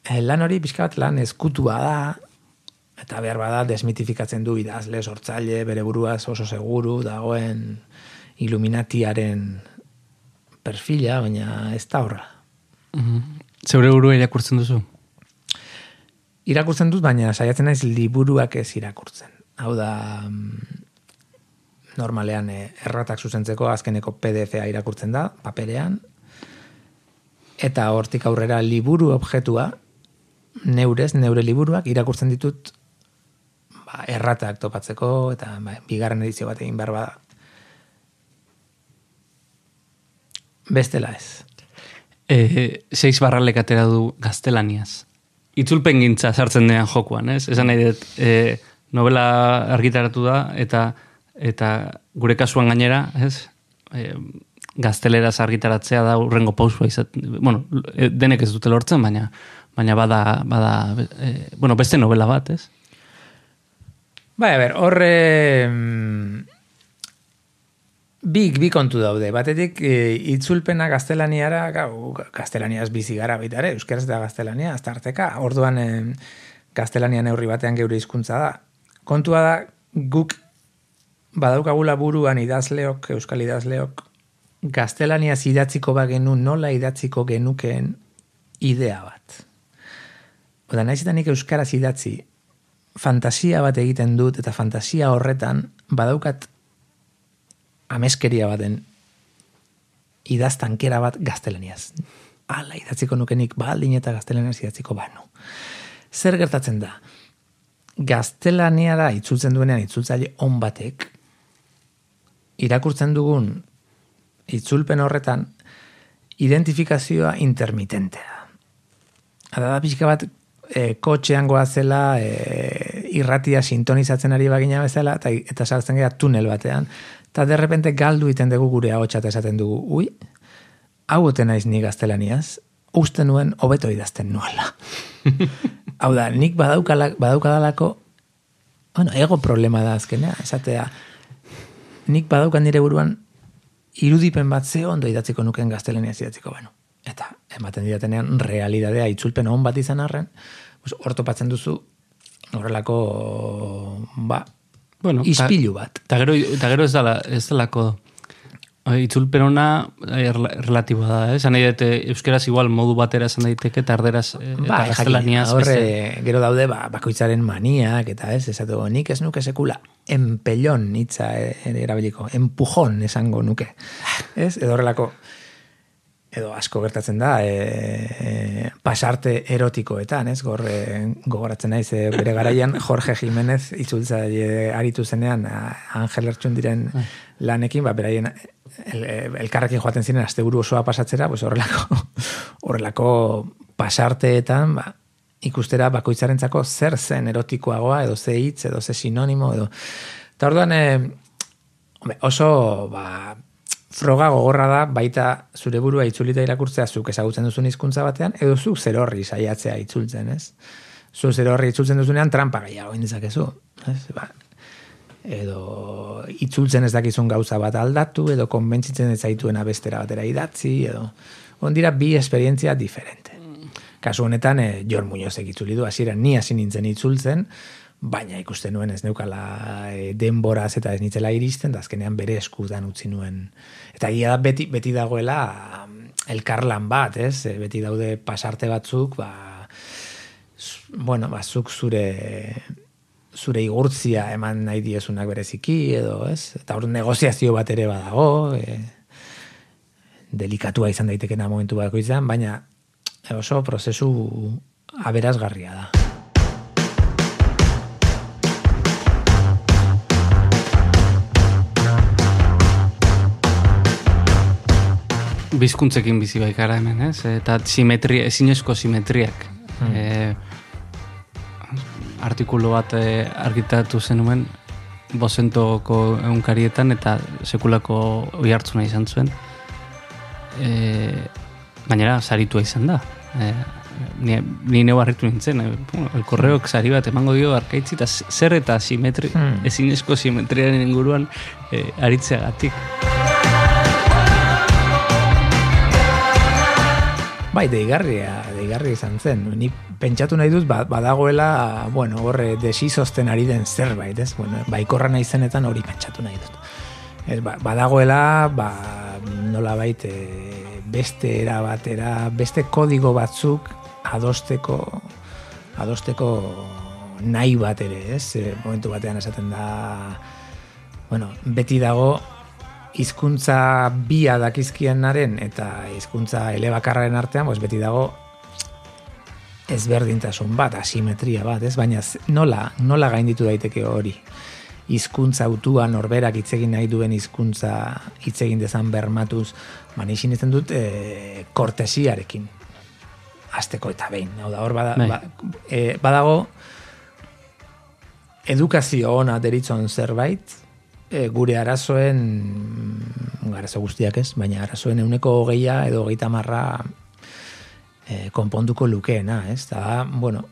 e, lan hori pixka bat lan eskutua da, eta behar bada desmitifikatzen du idazle, sortzaile, bere buruaz oso seguru, dagoen iluminatiaren perfila, baina ez da horra. Mhm. Zeure burua irakurtzen duzu? irakurtzen dut, baina saiatzen naiz liburuak ez irakurtzen. Hau da, mm, normalean eh, erratak zuzentzeko azkeneko PDF-a irakurtzen da, paperean, eta hortik aurrera liburu objektua, neurez, neure liburuak irakurtzen ditut ba, erratak topatzeko, eta ba, bigarren edizio bat egin behar bada. Bestela ez. E, seiz barralek atera du gaztelaniaz. Itzulpen gintza sartzen dean jokuan, ez? Esan nahi dut, e, novela argitaratu da, eta eta gure kasuan gainera, ez? E, gazteleraz argitaratzea da urrengo pausua izat, bueno, e, denek ez dute lortzen, baina baina bada, bada e, bueno, beste novela bat, ez? Bai, a ber, horre mm, bi, bi kontu daude. Batetik, e, itzulpena gaztelaniara, gau, gaztelaniaz bizi gara baita ere, euskeraz da gaztelania, aztarteka, orduan e, gaztelania neurri batean geure hizkuntza da. Kontua da, guk badaukagula buruan idazleok, euskal idazleok, gaztelania idatziko bagenu nola idatziko genukeen idea bat. Oda, naiz eta nik euskaraz idatzi, fantasia bat egiten dut, eta fantasia horretan badaukat ameskeria baten idaztankera bat gaztelaniaz. Ala, idatziko nukenik baldin eta gaztelaniaz idatziko banu. Zer gertatzen da? Gaztelaniara itzultzen duenean itzultzaile on batek, irakurtzen dugun itzulpen horretan identifikazioa intermitentea. Ada da pixka bat e, kotxean goazela e, irratia sintonizatzen ari bagina bezala eta, eta sartzen gara tunel batean. Eta derrepente galdu iten dugu gure ahotsa esaten dugu, ui, hau ote naiz ni gaztelaniaz, uste nuen hobeto idazten nuela. hau da, nik badaukadalako, bueno, ego problema da azkenea, esatea, nik badaukan nire buruan irudipen bat ze ondo idatziko nuken gaztelaniaz idatziko banu. Eta ematen didatenean realidadea itzulpen on bat izan arren, pues, ortopatzen duzu horrelako ba, Bueno, izpilu bat. Eta gero, ta gero ez dala, ez dalako oi, itzulpen ona eh, rela- relatiboa da, eh? Esan nahi dut, eh, euskeraz igual modu batera esan daiteke, eta erderaz eh, eta Ba, jakin, gaztelaniaz horre, beste. gero daude, ba, bakoitzaren maniak, eta ez, esatu, nik ez nuke sekula, empellon hitza ere erabiliko, empujon esango nuke. Ez, edo horrelako, edo asko gertatzen da, e, e, pasarte erotikoetan, ez, gor, e, gogoratzen naiz, e, bere garaian Jorge Jimenez itzultza e, aritu zenean, Angel Ertxun diren lanekin, ba, beraien el, elkarrekin joaten ziren asteburu osoa pasatzera, pues horrelako, horrelako pasarteetan, ba, ikustera bakoitzarentzako zer zen erotikoagoa, edo ze hitz, edo ze sinonimo, edo... Eta orduan, e, oso, ba, froga gogorra da baita zure burua itzulita irakurtzea zuk ezagutzen duzun hizkuntza batean, edo zuk zer horri saiatzea itzultzen, ez? Zu zer horri itzultzen duzunean trampa gehiago indezakezu, ez? Ba, edo itzultzen ez dakizun gauza bat aldatu, edo konbentzitzen ez zaituena bestera batera idatzi, edo ondira bi esperientzia diferente. Kasu honetan, e, Jor Muñozek itzuli du, hasieran ni hasi nintzen itzultzen, baina ikusten nuen ez neukala e, denboraz eta ez nitzela iristen, da azkenean bere eskudan utzi nuen. Eta egia da beti, beti dagoela mm, elkarlan bat, ez? E, beti daude pasarte batzuk, ba, bueno, ba, zuk zure zure igurtzia eman nahi diezunak bereziki, edo, ez? Eta hor negoziazio bat ere badago, e, delikatua izan daitekena momentu bako izan, baina oso prozesu aberazgarria da. Bizkuntzekin bizi baikara hemen, ez? Eta simetria, ezinezko simetriak. Hmm. E, artikulu bat e, argitatu zenuen bozentoko eunkarietan eta sekulako oi hartzuna izan zuen. E, gainera, saritua izan da. E, ni, ni neu harritu nintzen, e, el korreok sari bat emango dio arkaitzi eta zer eta simetri, Hmm. ezinezko simetriaren inguruan e, aritzeagatik. Bai, deigarria, deigarria izan zen. Ni pentsatu nahi dut, ba- badagoela, bueno, horre, desizozten ari den zerbait, ez? Bueno, baikorra nahi zenetan hori pentsatu nahi dut. Ez, ba, badagoela, ba, nola bait, beste era batera, beste kodigo batzuk adosteko adosteko nahi bat ere, ez? E, momentu batean esaten da, bueno, beti dago hizkuntza bia dakizkienaren eta hizkuntza elebakarraren artean, pues beti dago ezberdintasun bat, asimetria bat, ez? Baina nola, nola gainditu daiteke hori? hizkuntza autua norberak hitz egin nahi duen hizkuntza hitz egin dezan bermatuz, ba ni dut e, kortesiarekin. Azteko eta behin. Hau da, hor bada, Bai. ba, e, badago edukazio ona deritzon zerbait, e, gure arazoen, mm, arazo guztiak ez, baina arazoen euneko hogeia edo hogeita marra e, konponduko lukeena, ez? Da, bueno,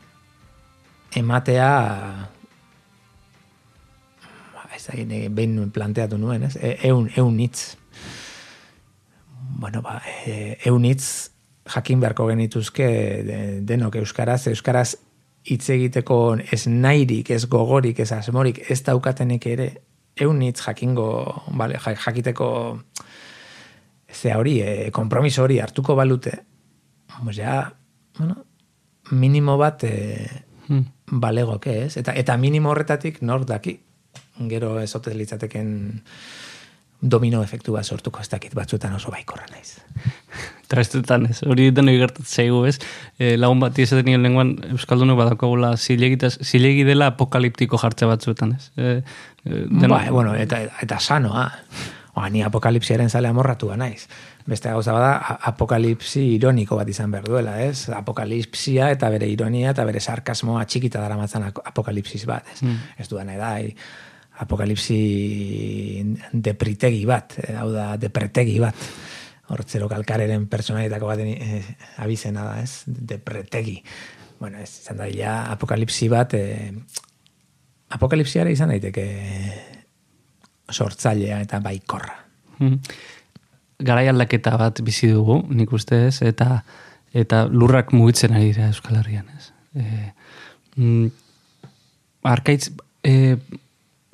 ematea ba, ez da, behin planteatu nuen, ez? E, eun, eun hitz. Bueno, ba, e, eun hitz jakin beharko genituzke de- denok euskaraz, euskaraz hitz egiteko ez nahirik, ez gogorik, ez asmorik, ez daukatenek ere, eun hitz jakingo, vale, ja- jakiteko ze hori, e, kompromiso hori hartuko balute, pues ja, bueno, minimo bat e, Hmm. balegoke, ez? Eta, eta minimo horretatik nor daki, gero ez litzateken domino efektu bat sortuko ez dakit batzuetan oso baikorra naiz. Trastetan ez, hori denoi gertatzen zaigu ez. E, lagun bat izaten nien lenguan Euskaldunok badakagula zilegitaz, zilegi dela apokaliptiko jartze batzuetan ez. E, e, deno- Ba, bueno, eta, eta sanoa. Oa, ni apokalipsiaren zale amorratua naiz. Beste gauza bada, apokalipsi ironiko bat izan behar duela, ez? Apokalipsia eta bere ironia eta bere sarkasmoa txikita dara matzan apokalipsis bat, ez? Mm. Ez duan edai, apokalipsi depritegi bat, hau da, depretegi bat. Hortzero kalkareren personalitako baten eh, abizena da, ez? Depretegi. Bueno, ez izan da, ja, apokalipsi bat, eh, apokalipsiara izan daiteke sortzailea eta baikorra. Mm. Garai aldaketa bat bizi dugu, nik uste ez, eta eta lurrak mugitzen ari dira Euskal Herrian, ez. E, mm, arkaitz e,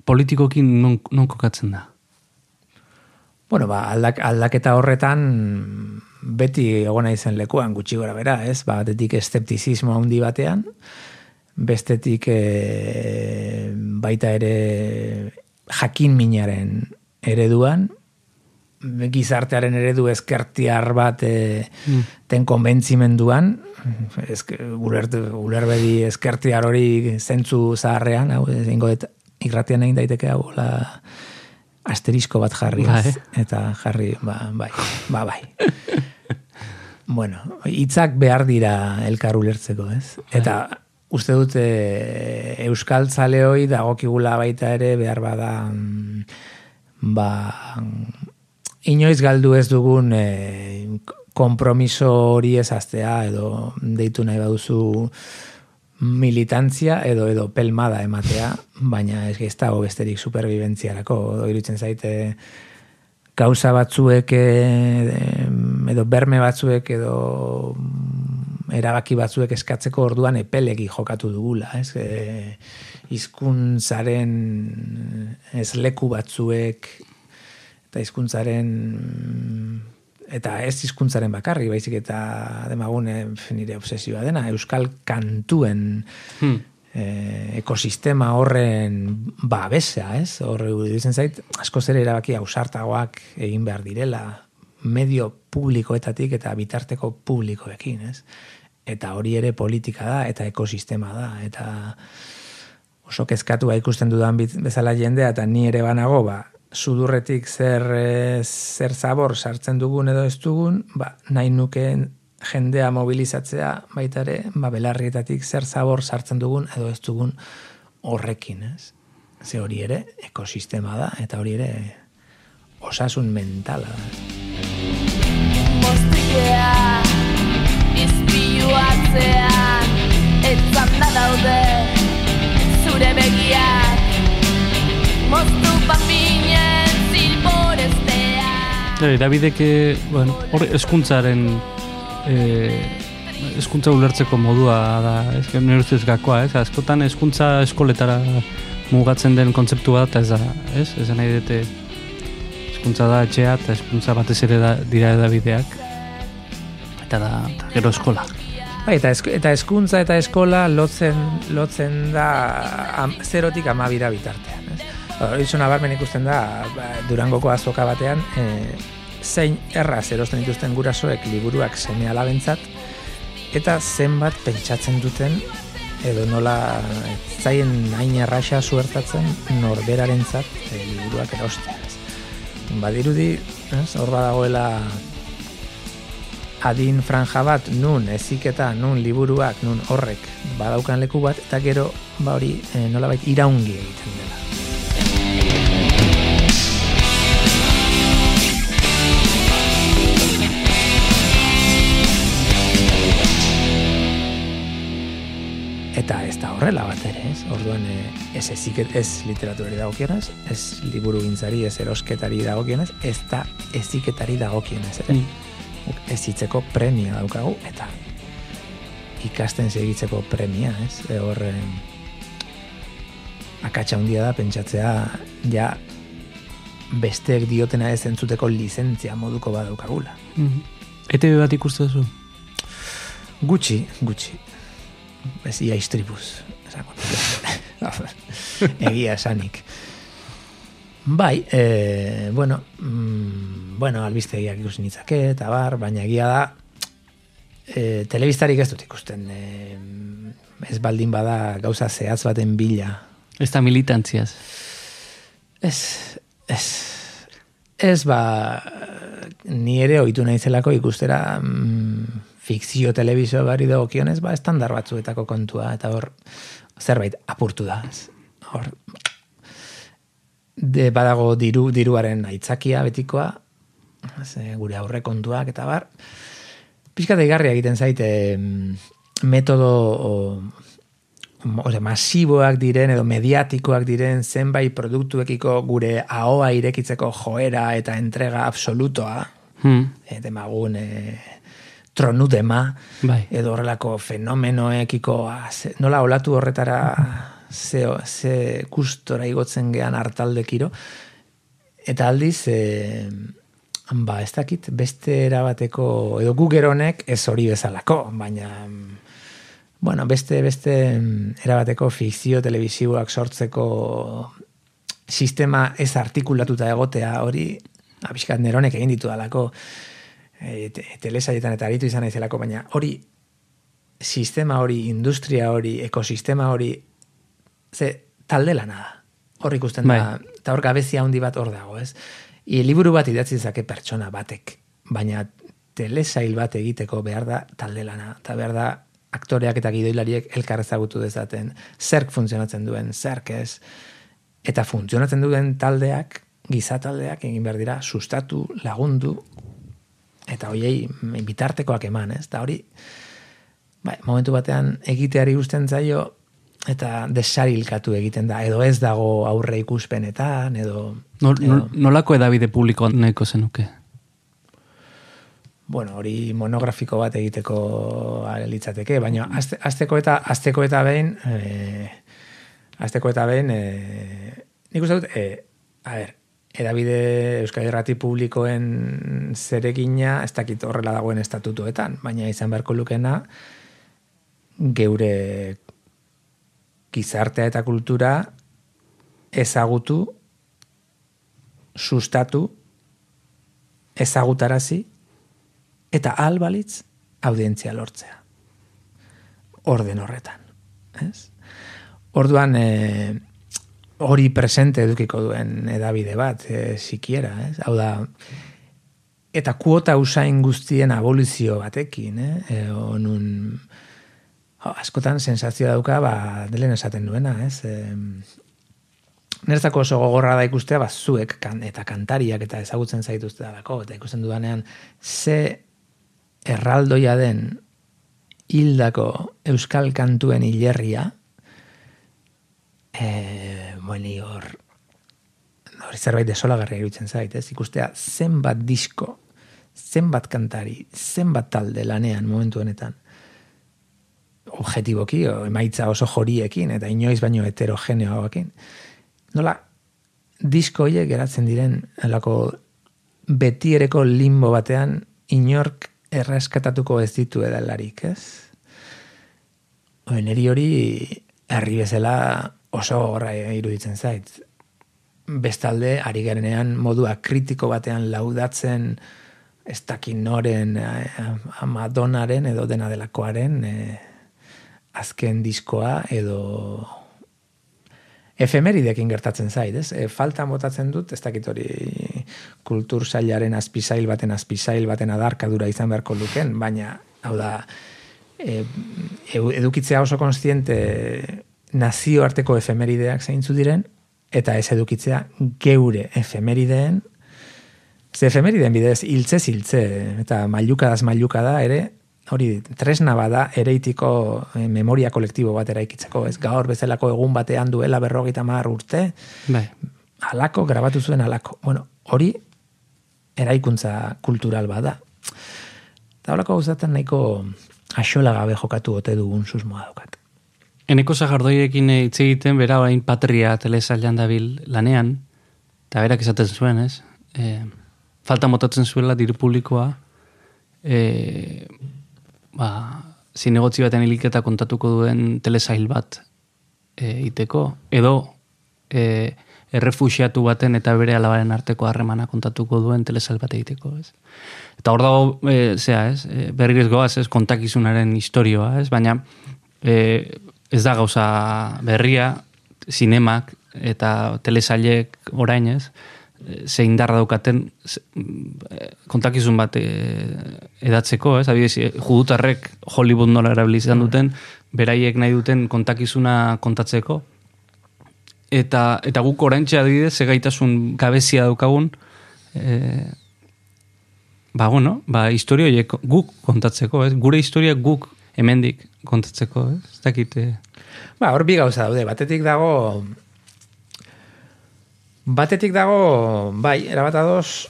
politikokin non, non kokatzen da? Bueno, ba, aldak, aldaketa horretan beti egona izen lekuan gutxi gora bera, ez? Ba, batetik eszeptizismo handi batean, bestetik e, baita ere jakin minaren ereduan, gizartearen eredu ezkertiar bat e, Mm. ten konbentzimenduan, ezke, ulertu, ulerbedi ezkertiar hori zentzu zaharrean, hau, egingo dut irratian egin daiteke hau, la, asterisko bat jarri, ez? Bai. eta jarri, ba, bai, ba, bai. bueno, hitzak behar dira elkar ulertzeko, ez? Eta uste dut e, euskal zaleoi dagokigula baita ere behar bada mm, ba inoiz galdu ez dugun e, kompromiso hori ezaztea edo deitu nahi baduzu militantzia edo edo pelmada ematea, baina ez dago besterik superbibentziarako, iruditzen zaite gauza batzuek eh, edo berme batzuek edo mm, erabaki batzuek eskatzeko orduan epelegi jokatu dugula, ez? E, hizkuntzaren ez leku batzuek eta hizkuntzaren eta ez hizkuntzaren bakarri, baizik eta demagune nire obsesioa dena, euskal kantuen Hmm. eh, ekosistema horren babesa, ez? Hor iruditzen zait, asko ere erabaki ausartagoak egin behar direla, medio publikoetatik eta bitarteko publikoekin, ez? Eta hori ere politika da, eta ekosistema da, eta oso kezkatua ikusten dudan bezala jendea, eta ni ere banago, ba, sudurretik zer, eh, zer zabor sartzen dugun edo ez dugun, ba, nahi nukeen jendea mobilizatzea baita ere, ba, belarrietatik zer zabor sartzen dugun edo ez dugun horrekin, ez? Ze hori ere ekosistema da, eta hori ere osasun mentala da. Mostikea Izpilu atzean Etzanda daude Zure begiak Moztu papinen zilborestea Claro, Davidek, eh, bueno, hor eskuntzaren eh, eskuntza ulertzeko modua da, ez nire ustez gakoa, ez? Askotan eskuntza eskoletara mugatzen den kontzeptu bat, ez da, ez? Ez nahi dute eskuntza da etxea, eta eskuntza batez ere da, dira edabideak, eta da, eta gero eskola. Bai, eta, esk, eta eskuntza eta eskola lotzen, lotzen da am, zerotik amabira bitartean. Ez? Hori zona barmen ikusten da, ba, Durangoko azoka batean, e, zein erraz erosten dituzten gurasoek liburuak seme alabentzat, eta zenbat pentsatzen duten, edo nola zaien hain erraxa suertatzen norberarentzat e, liburuak erostea. Badirudi, ez, hor badagoela adin franja bat nun eziketa, nun liburuak, nun horrek badaukan leku bat, eta gero ba hori e, nolabait iraungi egiten dela. Eta ez da horrela bat ere, ez? Orduan, e, ez eziket, ez literaturari dagokionez, ez liburu gintzari, ez erosketari dagokionez, ez da eziketari dagokionez ere. Guk ezitzeko premia daukagu, eta ikasten segitzeko premia, ez? E, hor, e, akatsa handia da, pentsatzea, ja, besteek diotena ez entzuteko lizentzia moduko badaukagula. Mhm. ETV bat ikuste duzu? Gutxi, gutxi. Ez ia istripuz. nuke. Egia esanik. Bai, e, bueno, mm, bueno, albistegiak ikusi nitzake, eta bar, baina egia da, e, telebistarik ez dut ikusten. E, ez baldin bada gauza zehatz baten bila. Ez da militantziaz. Ez, ez, ez ba, ni ere ohitu naizelako ikustera mm, fikzio telebizio bari dagokionez, ba, estandar batzuetako kontua, eta hor, zerbait apurtu da. Hor, de badago diru, diruaren aitzakia betikoa, ze, gure aurre kontuak, eta bar, pixka igarria egiten zaite metodo o, ose, masiboak diren edo mediatikoak diren zenbait produktuekiko gure ahoa irekitzeko joera eta entrega absolutoa, Hmm. e, demagun e, tronudema, Bai. edo horrelako fenomenoekiko ah, nola olatu horretara ze, ze gustora igotzen gean hartaldekiro, eta aldiz, e, ba, ez dakit, beste erabateko, edo gugeronek ez hori bezalako, baina, bueno, beste, beste erabateko fikzio telebisiboak sortzeko sistema ez artikulatuta egotea hori, abiskat neronek egin ditu dalako, e, te, telesaietan eta aritu izan naizelako, baina hori sistema hori, industria hori, ekosistema hori, ze talde lana da. Hor ikusten da, Bai. eta hor gabezia handi bat hor dago, ez? I liburu bat idatzi dezake pertsona batek, baina telesail bat egiteko behar da talde lana, eta behar da aktoreak eta gidoilariek elkar ezagutu dezaten, zerk funtzionatzen duen, zerk ez, eta funtzionatzen duen taldeak, giza taldeak egin behar dira, sustatu, lagundu, eta hoiei bitartekoak eman, ez? Da hori, bai, momentu batean egiteari gusten zaio, eta desarilkatu egiten da, edo ez dago aurre ikuspenetan, edo... Nol, edo- nol, nolako edabide publiko nahiko zenuke? bueno, hori monografiko bat egiteko litzateke, baina azte, azteko eta azteko eta behin eh, azteko eta behin eh, nik uste dut eh, a ber, edabide Euskal Irrati publikoen zeregina ez dakit horrela dagoen estatutuetan, baina izan beharko lukena geure gizartea eta kultura ezagutu sustatu ezagutarazi eta albalitz audientzia lortzea. Orden horretan. Ez? Orduan, e, hori presente edukiko duen edabide bat, e, sikiera, ez? Hau da, eta kuota usain guztien abolizio batekin, eh? E, onun, oh, askotan sensazio dauka, ba, delen esaten duena, ez? E, Nertzako oso gogorra da ikustea, ba, zuek kan, eta kantariak eta ezagutzen zaituzte dalako, eta ikusten dudanean, ze erraldoia den hildako euskal kantuen hilerria, e, bueno, hor, hori zerbait desolagarria iruditzen zait, ez? Ikustea zenbat disko, zenbat kantari, zenbat talde lanean momentu honetan, objetiboki, o emaitza oso joriekin, eta inoiz baino heterogeneoakin, nola disko horiek geratzen diren alako betiereko limbo batean inork erreskatatuko ez ditu edalarik, ez? neri hori herri bezala oso gorra iruditzen zait. Bestalde, ari garenean modua kritiko batean laudatzen ez dakin noren eh, Madonaren edo dena delakoaren eh, azken diskoa edo efemeridekin gertatzen zait, ez? E, falta botatzen dut, ez dakit hori kultur sailaren azpizail baten azpizail baten adarkadura izan beharko luken, baina, hau da, e, e- edukitzea oso konstiente nazioarteko efemerideak zeintzu diren, eta ez edukitzea geure efemerideen, ze efemerideen bidez hiltze hiltze, eta mailukadaz mailukada ere, hori tresna bada ereitiko eh, memoria kolektibo bat eraikitzeko, ez gaur bezalako egun batean duela berrogeita mar urte, Bai. alako, grabatu zuen alako. Bueno, hori eraikuntza kultural bada. Eta holako gauzatzen nahiko axola gabe jokatu ote dugun susmoa daukat. Eneko zagardoiekin hitz egiten, bera orain patria telesailan dabil lanean, eta berak esaten zuen, ez? E, falta motatzen zuela diru publikoa, e, ba, zinegotzi baten hiliketa kontatuko duen telesail bat e, iteko, edo e, errefuxiatu baten eta bere alabaren arteko harremana kontatuko duen telesail bat egiteko, ez? Eta hor dago, e, zea, ez? E, berriz goaz, ez? Kontakizunaren historioa, ez? Baina, e, ez da gauza berria, zinemak eta telesailek orain, ez? E, ze indarra daukaten e, kontakizun bat e, edatzeko, ez? Adibidez, e, judutarrek Hollywood nola erabili duten, beraiek nahi duten kontakizuna kontatzeko, eta eta guk oraintxe adibidez ze gaitasun gabezia daukagun e, ba bueno, ba historia horiek guk kontatzeko, ez? Gure historia guk hemendik kontatzeko, ez? Ez dakit. eh, Ba, hor bi gauza daude. Batetik dago batetik dago bai, erabat ados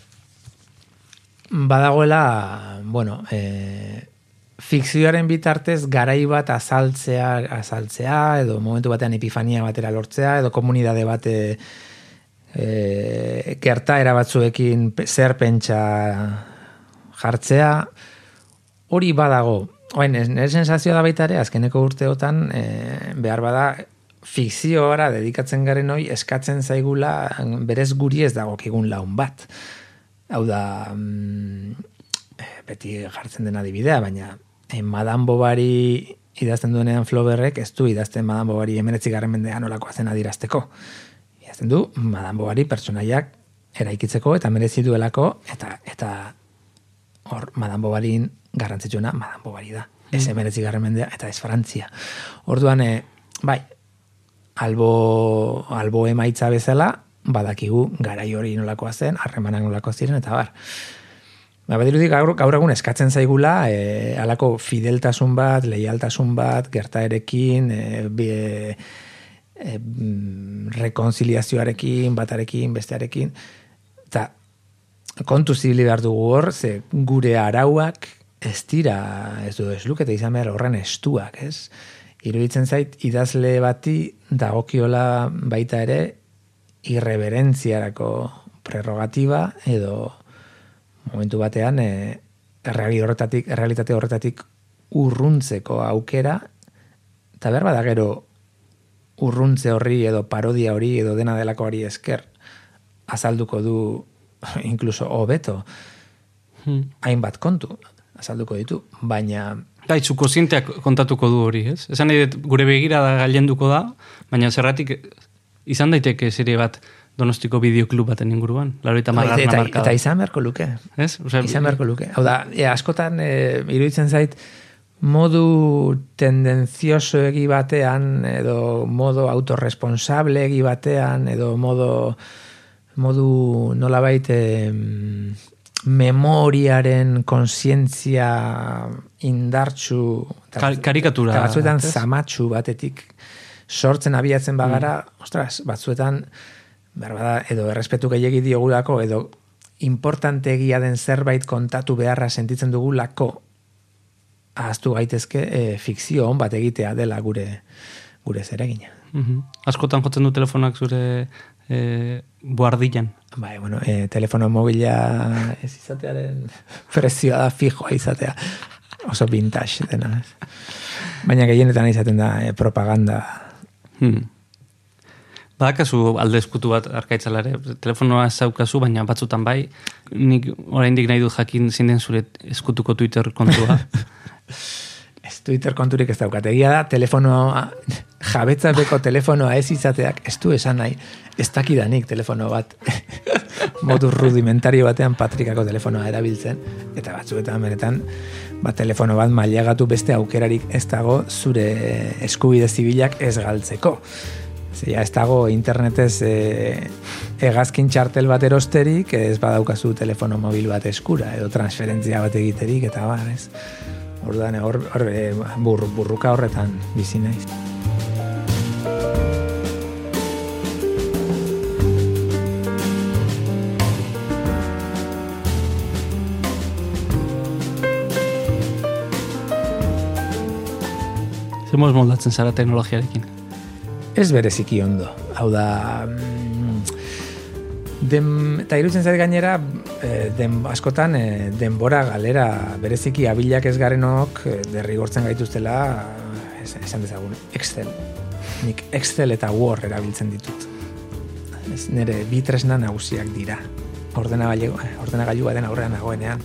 badagoela, bueno, e, fikzioaren bitartez garai bat azaltzea, azaltzea edo momentu batean epifania batera lortzea edo komunidade bat e, e, gertaera batzuekin pe- zer pentsa jartzea hori badago Ez- nire sensazioa da baita ere, azkeneko urteotan, e, behar bada, fikzioara dedikatzen garen hoi eskatzen zaigula berez guri ez dagokigun laun bat. Hau da, mm, eh, beti jartzen dena adibidea, baina eh, Madame Bovary idazten duenean Flauberrek ez du idazten Madame Bovary emeretzi garren mendean olakoa zen adirazteko. Idazten du Madame Bovary pertsonaiak eraikitzeko eta merezi duelako eta eta hor Madame Bovaryn garrantzitsuena Madame Bovary da. Ez emeretzi garren mendea eta ez Frantzia. Orduan, eh, bai, albo, albo emaitza bezala, badakigu garai hori nolakoa zen, harremanak nolako ziren, eta bar. Ba, badirudi gaur, gaur egun eskatzen zaigula, e, alako fideltasun bat, leialtasun bat, gertaerekin, e, bi, e, e, mm, rekonziliazioarekin, batarekin, bestearekin, eta kontu zibili behar dugu hor, ze gure arauak ez dira, ez du ez lukete izan behar horren estuak, ez? Iruditzen zait, idazle bati dagokiola baita ere irreverentziarako prerrogatiba edo momentu batean e, erreali horretatik, errealitate horretatik urruntzeko aukera eta behar bada gero urruntze horri edo parodia hori edo dena delako hori esker azalduko du inkluso hobeto Hmm. hainbat kontu azalduko ditu, baina Bai, zu kozienteak kontatuko du hori, ez? Esan nahi gure begira da gailenduko da, baina zerratik izan daiteke serie bat donostiko bideoklub baten inguruan. Laro eta margarna eta, markada. eta izan beharko luke. Ez? Osea, izan beharko luke. Hau da, e, askotan e, iruditzen zait modu tendenzioso egi batean edo modo autorresponsable egi batean edo modo modu nolabait em, memoriaren konsientzia indartsu Kar- karikatura eta batzuetan zamatsu batetik sortzen abiatzen bagara, ostras, batzuetan behar bada, edo errespetu gehiagi diogulako, edo importante egia den zerbait kontatu beharra sentitzen dugulako ahaztu gaitezke e, fikzio on bat egitea dela gure gure zeregina. Mhm. Askotan jotzen du telefonak zure e, buardilan. Bai, bueno, e, telefono mobila ez izatearen prezioa da fijoa izatea. Oso vintage dena. Baina gehienetan izaten da eh, propaganda. Hmm. Badakazu alde eskutu bat arkaitzalare, telefonoa ez zaukazu, baina batzutan bai, nik oraindik nahi dut jakin zinden zure eskutuko Twitter kontua. Twitter konturik ez daukat. Egia da, telefonoa, jabetzapeko telefonoa ez izateak, ez du esan nahi, ez dakidanik telefono bat, modu rudimentario batean patrikako telefonoa erabiltzen, eta batzuetan benetan, ba, telefono bat mailagatu beste aukerarik ez dago zure eskubide zibilak ez galtzeko. Zia, ez dago internetez e, egazkin txartel bat erosterik, ez badaukazu telefono mobil bat eskura, edo transferentzia bat egiterik, eta bar, ez. Orduan, hor, hor e, bur, burruka horretan bizi naiz. Zemoz moldatzen zara teknologiarekin. Ez bereziki ondo. Hau da, dem, eta irutzen zait gainera, eh, den, askotan eh, denbora galera bereziki abilak ez garenok eh, derrigortzen gaituztela es- esan dezagun, Excel. Nik Excel eta Word erabiltzen ditut. Ez nire bi tresna nagusiak dira. Ordenagailu, ordenagailu baten aurrean nagoenean.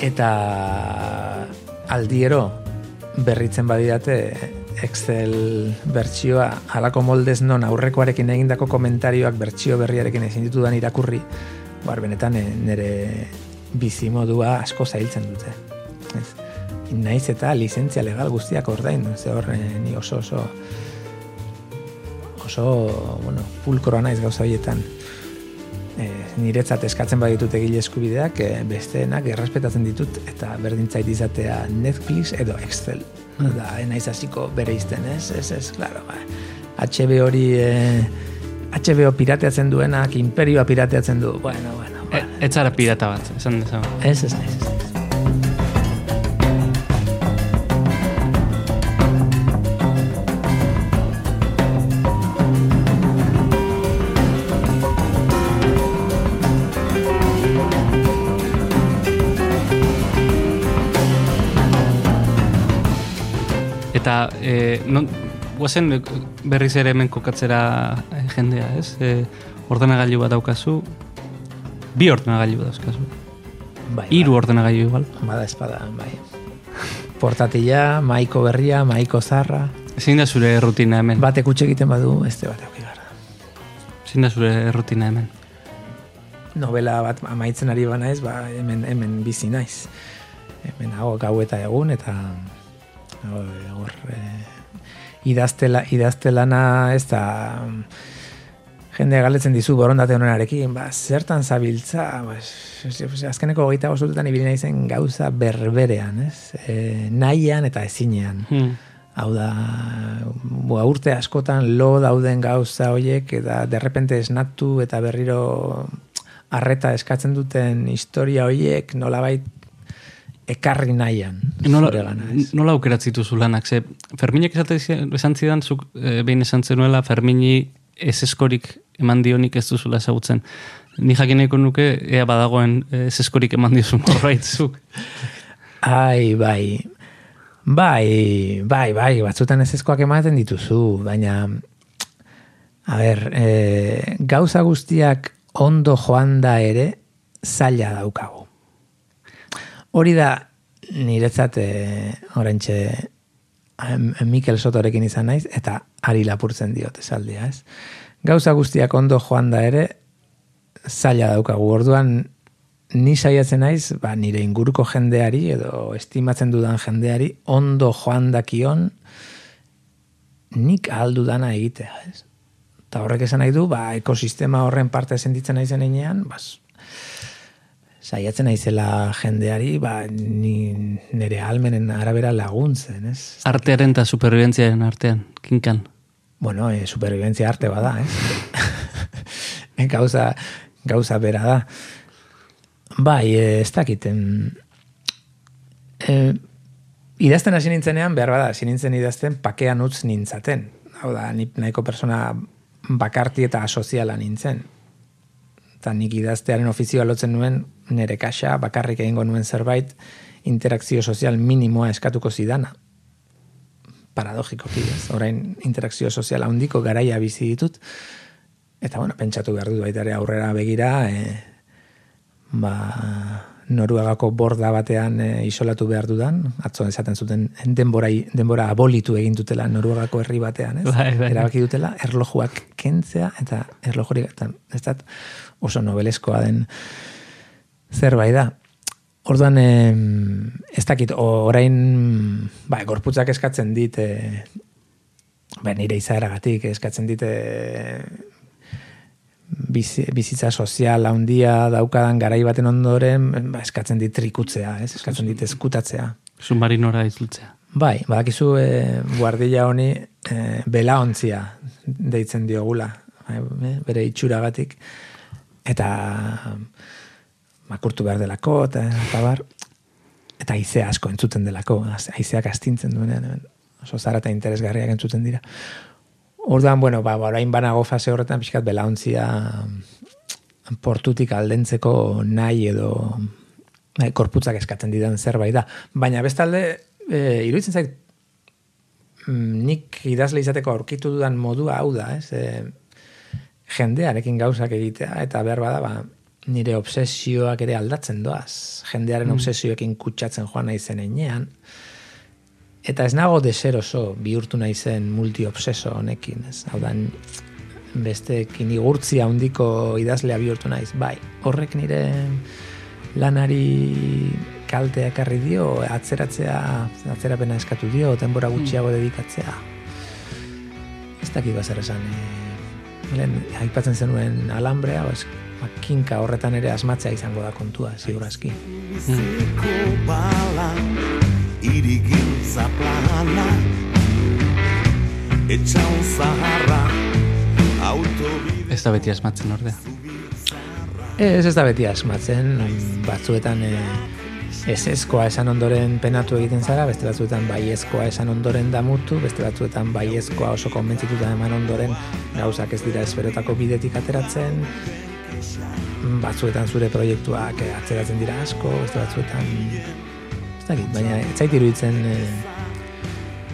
Eta aldiero berritzen badidate Excel bertsioa halako moldez non aurrekoarekin egindako komentarioak bertsio berriarekin ezin ditudan irakurri, bar benetan eh, nire bizimodua asko zailtzen dute. Ez. Naiz eta lizentzia legal guztiak ordain, ze hor eh, ni oso oso oso, bueno, pulkroa naiz gauza horietan. E, niretzat eskatzen baditut egile eskubideak, e, besteenak errespetatzen ditut eta berdintzait izatea Netflix edo Excel. Da, naiz hasiko bere izten, ez? Ez, ez, claro, ba. HB hori e, HBO pirateatzen duenak, imperioa pirateatzen du. Bueno, bueno. E, ez zara pirata bat, esan dezagun. Ez, ez, ez. ez. E, non, guazen eh, berriz ere hemen kokatzera eh, jendea, ez? E, ordenagailu bat daukazu, bi ordenagailu dauzkazu. Bai, Hiru ordenagailu igual. Bada espada, bai. Portatila, maiko berria, maiko zarra. Zein da zure rutina hemen? Batek utxe egiten badu, ez te batek Zein da zure rutina hemen? novela bat amaitzen ari bana ez, ba, hemen, hemen bizi naiz. Hemen hau gau eta egun, eta hor, eh, idaztela, idaztelana ez da jende galetzen dizu borondate honenarekin, ba, zertan zabiltza, ba, azkeneko hogeita bostutetan ibili naizen gauza berberean, ez? E, nahian eta ezinean. Hmm. Hau da, bua, urte askotan lo dauden gauza hoiek, eta derrepente esnatu eta berriro arreta eskatzen duten historia hoiek nolabait ekarri nahian Nola, zuregana, ez? nola aukeratzi dituzu lanak? Ze, Ferminek esan zidan, zuk e, behin esan zenuela, Fermini ez eskorik eman dionik ez duzula ezagutzen. Ni jakineko nuke, ea badagoen eh, ez eskorik eman diozun horrait zuk. Ai, bai. Bai, bai, bai, batzutan ezezkoak ematen dituzu, baina a ber, e, gauza guztiak ondo joan da ere zaila daukagu. Hori da niretzat e, orentxe em, Mikel Sotorekin izan naiz eta ari lapurtzen diot esaldia, ez? Gauza guztiak ondo joan da ere zaila daukagu. Orduan ni saiatzen naiz, ba, nire inguruko jendeari edo estimatzen dudan jendeari ondo joan dakion nik aldu dana egitea, ez? Eta horrek esan nahi du, ba, ekosistema horren parte sentitzen naizen einean, bas, saiatzen naizela jendeari, ba, ni nire almenen arabera laguntzen, ez? Artearen eta superviventziaren artean, kinkan. Bueno, e, superviventzia arte bada, ez? gauza, gauza bera da. Bai, ez dakiten. E, idazten hasi nintzenean, behar bada, hasi nintzen idazten pakean utz nintzaten. Hau da, ni nahiko persona bakarti eta asoziala nintzen. Eta nik idaztearen ofizioa lotzen nuen, nire kaxa, bakarrik egingo nuen zerbait, interakzio sozial minimoa eskatuko zidana. Paradogikoki, ez? Orain interakzio sozial handiko garaia bizi ditut. Eta, bueno, pentsatu behar dut baita ere aurrera begira, e, ba, Noruegako borda batean e, isolatu behar dudan, atzo esaten zuten denbora, denbora abolitu egin dutela Noruegako herri batean, ez? Bai, bai. Erabaki dutela erlojuak kentzea eta erlojurik eta ez da oso nobeleskoa den zerbait da. Orduan, em, ez dakit, orain, ba, gorputzak eskatzen dit, e, ba, nire izaeragatik eskatzen dit, e, bizi, bizitza sozial handia daukadan garai baten ondoren, ba, eskatzen dit trikutzea, ez? eskatzen dit eskutatzea. Submarinora izultzea. Bai, badakizu e, guardilla honi e, belaontzia deitzen diogula, e, bere itxuragatik, eta makurtu behar delako, eta, eta bar, eta haizea asko entzuten delako, haizeak astintzen duenean, oso zara eta interesgarriak entzuten dira. Orduan, bueno, ba, ba, orain banago fase horretan pixkat belaontzia portutik aldentzeko nahi edo bai, korputzak eskatzen didan zerbait da. Baina bestalde, e, iruditzen zait, mm, nik idazle izateko aurkitu dudan modua hau da, ez? E, jendearekin gauzak egitea, eta behar bada, ba, nire obsesioak ere aldatzen doaz. Jendearen Mm. obsesioekin kutsatzen joan naizen enean. Eta ez nago deseroso bihurtu naizen multiobseso honekin, ez? Hau da, bestekin igurtzia handiko idazlea bihurtu naiz. Bai, horrek nire lanari kaltea ekarri dio, atzeratzea, atzerapena eskatu dio, denbora gutxiago dedikatzea. Ez dakit bazer esan, e, lehen, aipatzen zenuen alambrea, ba, kinka horretan ere asmatzea izango da kontua, ziurazki. Irigintza plana, etxaun zaharra. Ez da beti asmatzen ordea. Ez ez da beti asmatzen, batzuetan e, ezezkoa esan ondoren penatu egiten zara, beste batzuetan baiezkoa esan ondoren damutu, beste batzuetan baiezkoa oso konbentzituta eman ondoren gauzak ez dira esperotako bidetik ateratzen, batzuetan zure proiektuak eh, atzeratzen dira asko, beste batzuetan ez dakit, baina ez zait iruditzen e,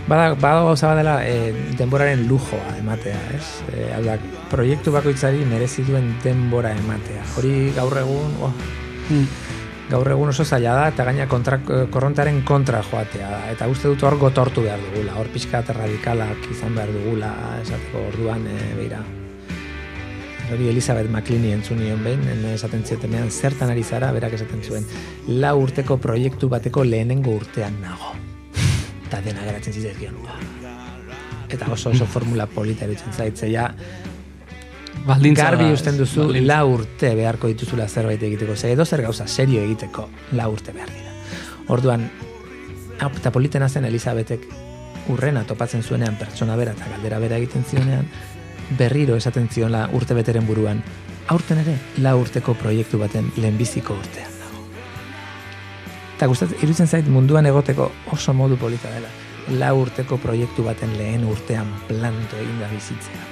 Bada, bada gauza bat dela e, denboraren lujoa ematea, ez? E, hau da, proiektu bakoitzari merezi duen denbora ematea. Hori gaur egun, oh, gaur egun oso zaila da, eta gaina kontra, korrontaren kontra joatea da. Eta uste dut hor gotortu behar dugula, hor pixka radikalak izan behar dugula, esateko orduan, e, beira. Hori Elizabeth McLean entzun nion behin, en esaten ziotenean, zertan ari zara, berak esaten zuen, lau urteko proiektu bateko lehenengo urtean nago eta dena geratzen zitzaizkion. Eta oso oso formula polita erutzen zaitze, ja, Baldintza garbi usten duzu baldintza. lau urte beharko dituzula zerbait egiteko. Ze edo zer gauza serio egiteko lau urte behar dira. Orduan, eta politena zen Elizabetek urrena topatzen zuenean pertsona bera eta galdera bera egiten zionean, berriro esaten ziola urte beteren buruan, aurten ere lau urteko proiektu baten lehenbiziko urtean dago. Eta gustatzen, iruditzen zait munduan egoteko oso modu polita dela. Lau urteko proiektu baten lehen urtean planto eginda bizitzea.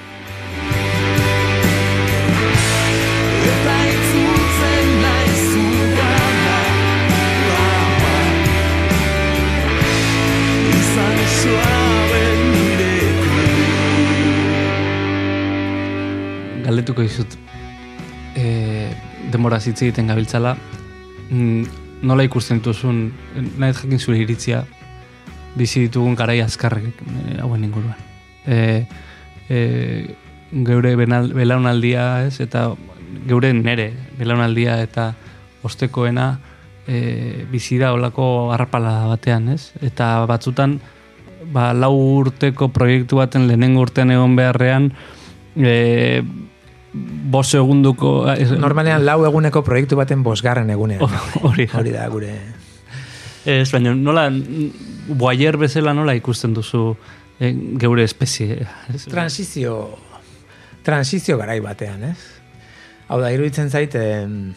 Galdetuko dizut, e, denbora hitz egiten gabiltzala, mm, nola ikusten dituzun, nahi jakin zure iritzia, bizi ditugun garai azkarrek e, hauen inguruan. E, e, geure benal, belaunaldia, ez, eta geure nere belaunaldia eta ostekoena e, bizi da olako harrapala batean, ez? Eta batzutan ba, lau urteko proiektu baten lehenengo urtean egon beharrean e, bos segunduko ez- Normalean lau eguneko proiektu baten bosgarren egunean. hori da. Hori da gure... Ez, baina nola, boaier bezala nola ikusten duzu eh, geure espezie. Ez, Transizio, transizio garai batean, ez? Hau da, iruditzen zait, em,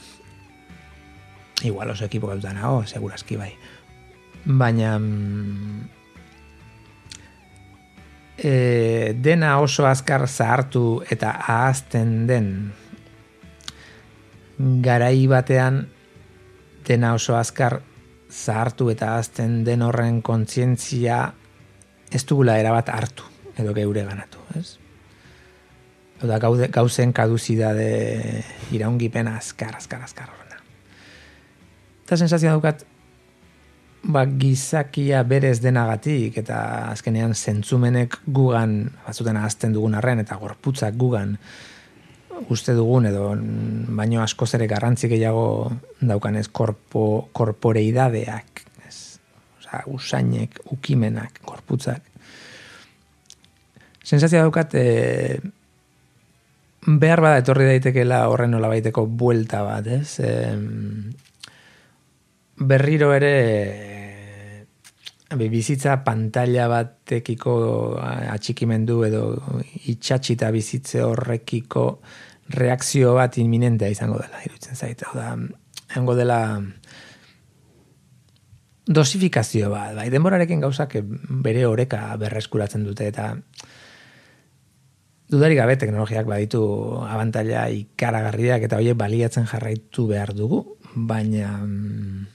igual oso ekipokatuta nago, segurazki bai. Baina mm, e, dena oso azkar zahartu eta ahazten den garai batean dena oso azkar zahartu eta azten den horren kontzientzia ez dugula erabat hartu edo geure ganatu, ez? Oda gaude, gauzen kaduzidade iraungipen azkar, azkar, azkar horrena. Eta sensazioa daukat, ba, gizakia berez denagatik eta azkenean zentzumenek gugan, batzuten ahazten dugun arren eta gorputzak gugan uste dugun edo baino askoz ere garrantzi gehiago daukanez korpo, korporeidadeak, ez? Osea, usainek, ukimenak, gorputzak. Sensazioa daukat, e, behar bada etorri daitekela horren nola baiteko buelta bat, ez? E, berriro ere e, bizitza pantalla batekiko atxikimendu edo itxatxita bizitze horrekiko reakzio bat inminentea izango dela, iruditzen zait. Hau da, egongo dela dosifikazio bat, bai, denborarekin gauzak bere oreka berreskuratzen dute, eta dudarik gabe teknologiak baditu abantaila ikaragarriak eta horiek baliatzen jarraitu behar dugu, baina mm,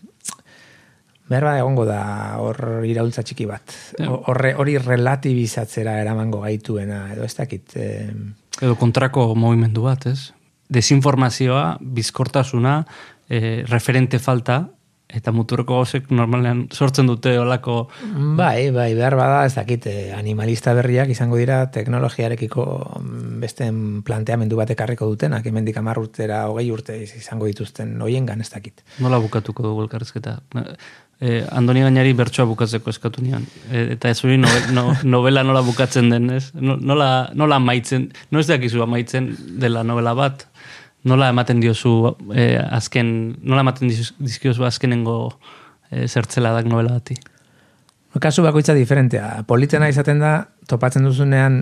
behar bada egongo da hor iraultza txiki bat. Horre, hori relatibizatzera eramango gaituena, edo ez dakit. Eh, Edo kontrako movimendu bat, ez? Desinformazioa, bizkortasuna, eh, referente falta, eta muturreko gauzek normalean sortzen dute olako... Bai, bai, behar bada, ez dakit, eh, animalista berriak izango dira teknologiarekiko mm, beste planteamendu bat ekarriko dutenak, hemendik hamar urtera, hogei urte izango dituzten hoiengan ez dakit. Nola bukatuko dugu elkarrezketa? Eh, Andoni gainari bertsoa bukatzeko eskatu nian. Eh, eta ez hori novel, no, novela nola bukatzen den, ez? No- Nola, nola amaitzen, no ez dakizu amaitzen dela novela bat, nola ematen diozu eh, azken, nola ematen dizkiozu azkenengo eh, zertzeladak novela bati? Kasu bakoitza diferentea. Politena izaten da, topatzen duzunean,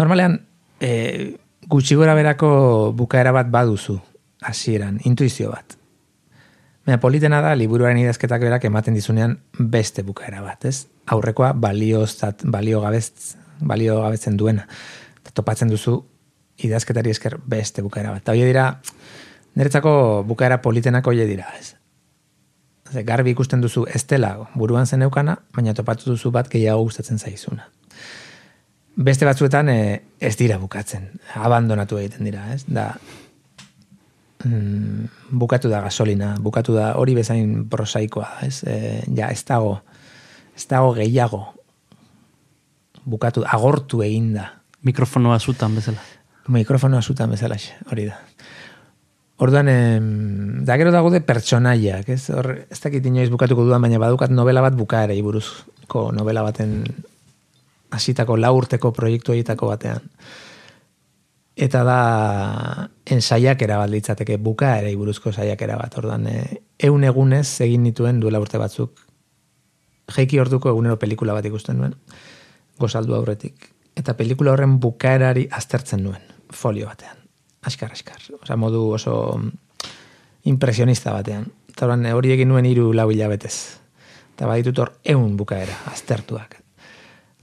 normalean, e, gutxi gora berako bukaera bat baduzu, hasieran, intuizio bat. Baina politena da, liburuaren idazketak berak ematen dizunean beste bukaera bat, ez? Aurrekoa balioztat, balio, gabez, balio gabetzen duena. Topatzen duzu idazketari esker beste bukaera bat. Eta hori dira, niretzako bukaera politenak hori dira, ez? Ze, garbi ikusten duzu ez dela buruan zen eukana, baina topatu duzu bat gehiago gustatzen zaizuna. Beste batzuetan e, ez dira bukatzen, abandonatu egiten dira, ez? Da, mm, bukatu da gasolina, bukatu da hori bezain prosaikoa, ez? E, ja, ez dago, ez dago gehiago, bukatu, agortu egin da. Mikrofonoa zutan bezala. Mikrofonoa zutan bezala, hori da. Orduan, em, da gero dago de pertsonaiak, ez? Hor, ez dakit inoiz bukatuko dudan, baina badukat novela bat bukaera buruzko novela baten hasitako lau urteko proiektu horietako batean. Eta da ensaiakera bat litzateke bukaera buruzko saiakera bat. Orduan, e, eun egunez egin nituen duela urte batzuk. Jeiki orduko egunero pelikula bat ikusten nuen, gozaldu aurretik. Eta pelikula horren bukaerari aztertzen nuen, folio batean. Askar, askar. Osa, modu oso impresionista batean. Eta orduan, hori egin nuen hiru lau hilabetez. Eta baditut hor eun bukaera, aztertuak.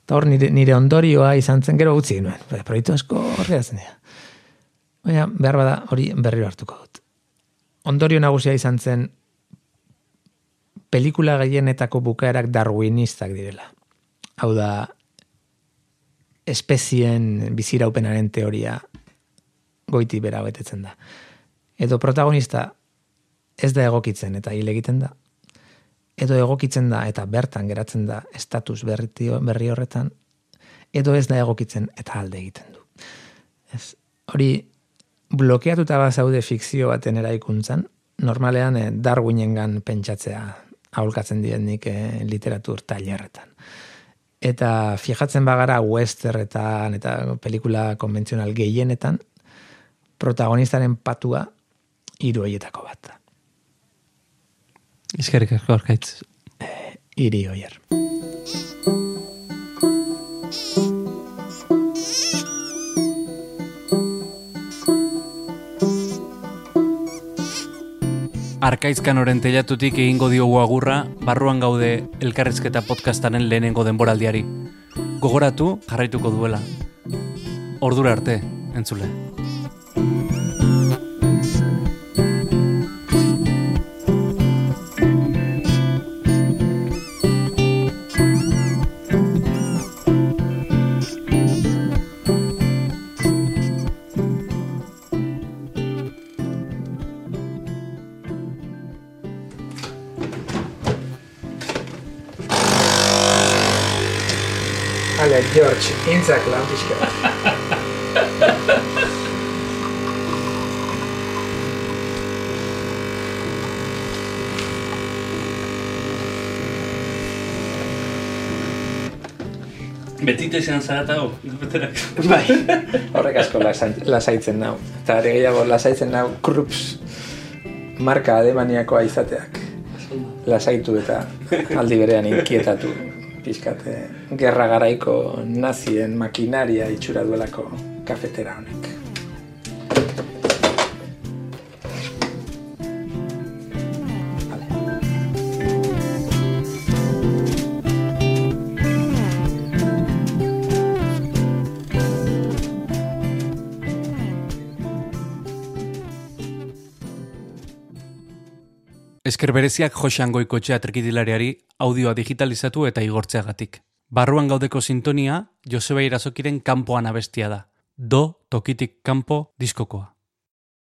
Eta hor nire, nire ondorioa izan zen gero utzi nuen. Proiektu asko horri dira. Baina, behar bada hori berriro hartuko dut. Ondorio nagusia izan zen pelikula gehienetako bukaerak darwinistak direla. Hau da, espezien biziraupenaren teoria goiti bera betetzen da. Edo protagonista ez da egokitzen eta hil egiten da. Edo egokitzen da eta bertan geratzen da estatus berri, berri horretan. Edo ez da egokitzen eta alde egiten du. Ez, hori blokeatuta bazaude fikzio baten eraikuntzan, normalean eh, Darwinengan pentsatzea aholkatzen dienik eh, literatur tailerretan. Eta fijatzen bagara westerretan eta pelikula konbentzional gehienetan, protagonistaren patua hiru horietako bat da. Eskerrik asko arkaitz. Iri oier. Arkaizkan oren teilatutik egingo diogu agurra, barruan gaude elkarrizketa podcastaren lehenengo denboraldiari. Gogoratu, jarraituko duela. Ordura arte, entzule. Bat. Betite zean zarata hau, beterak. Bai, horrek asko lasa- lasaitzen nau. Eta ere gehiago lasaitzen nau Krups marka alemaniakoa izateak. Lasaitu eta aldi berean inkietatu. Pixkate, gerra garaiko nazien makinaria itxura duelako kafetera honek. Esker bereziak Josean Goikotxea trikitilareari audioa digitalizatu eta igortzeagatik. Barruan gaudeko sintonia Joseba Irazokiren kanpoan abestia da. Do tokitik kanpo diskokoa.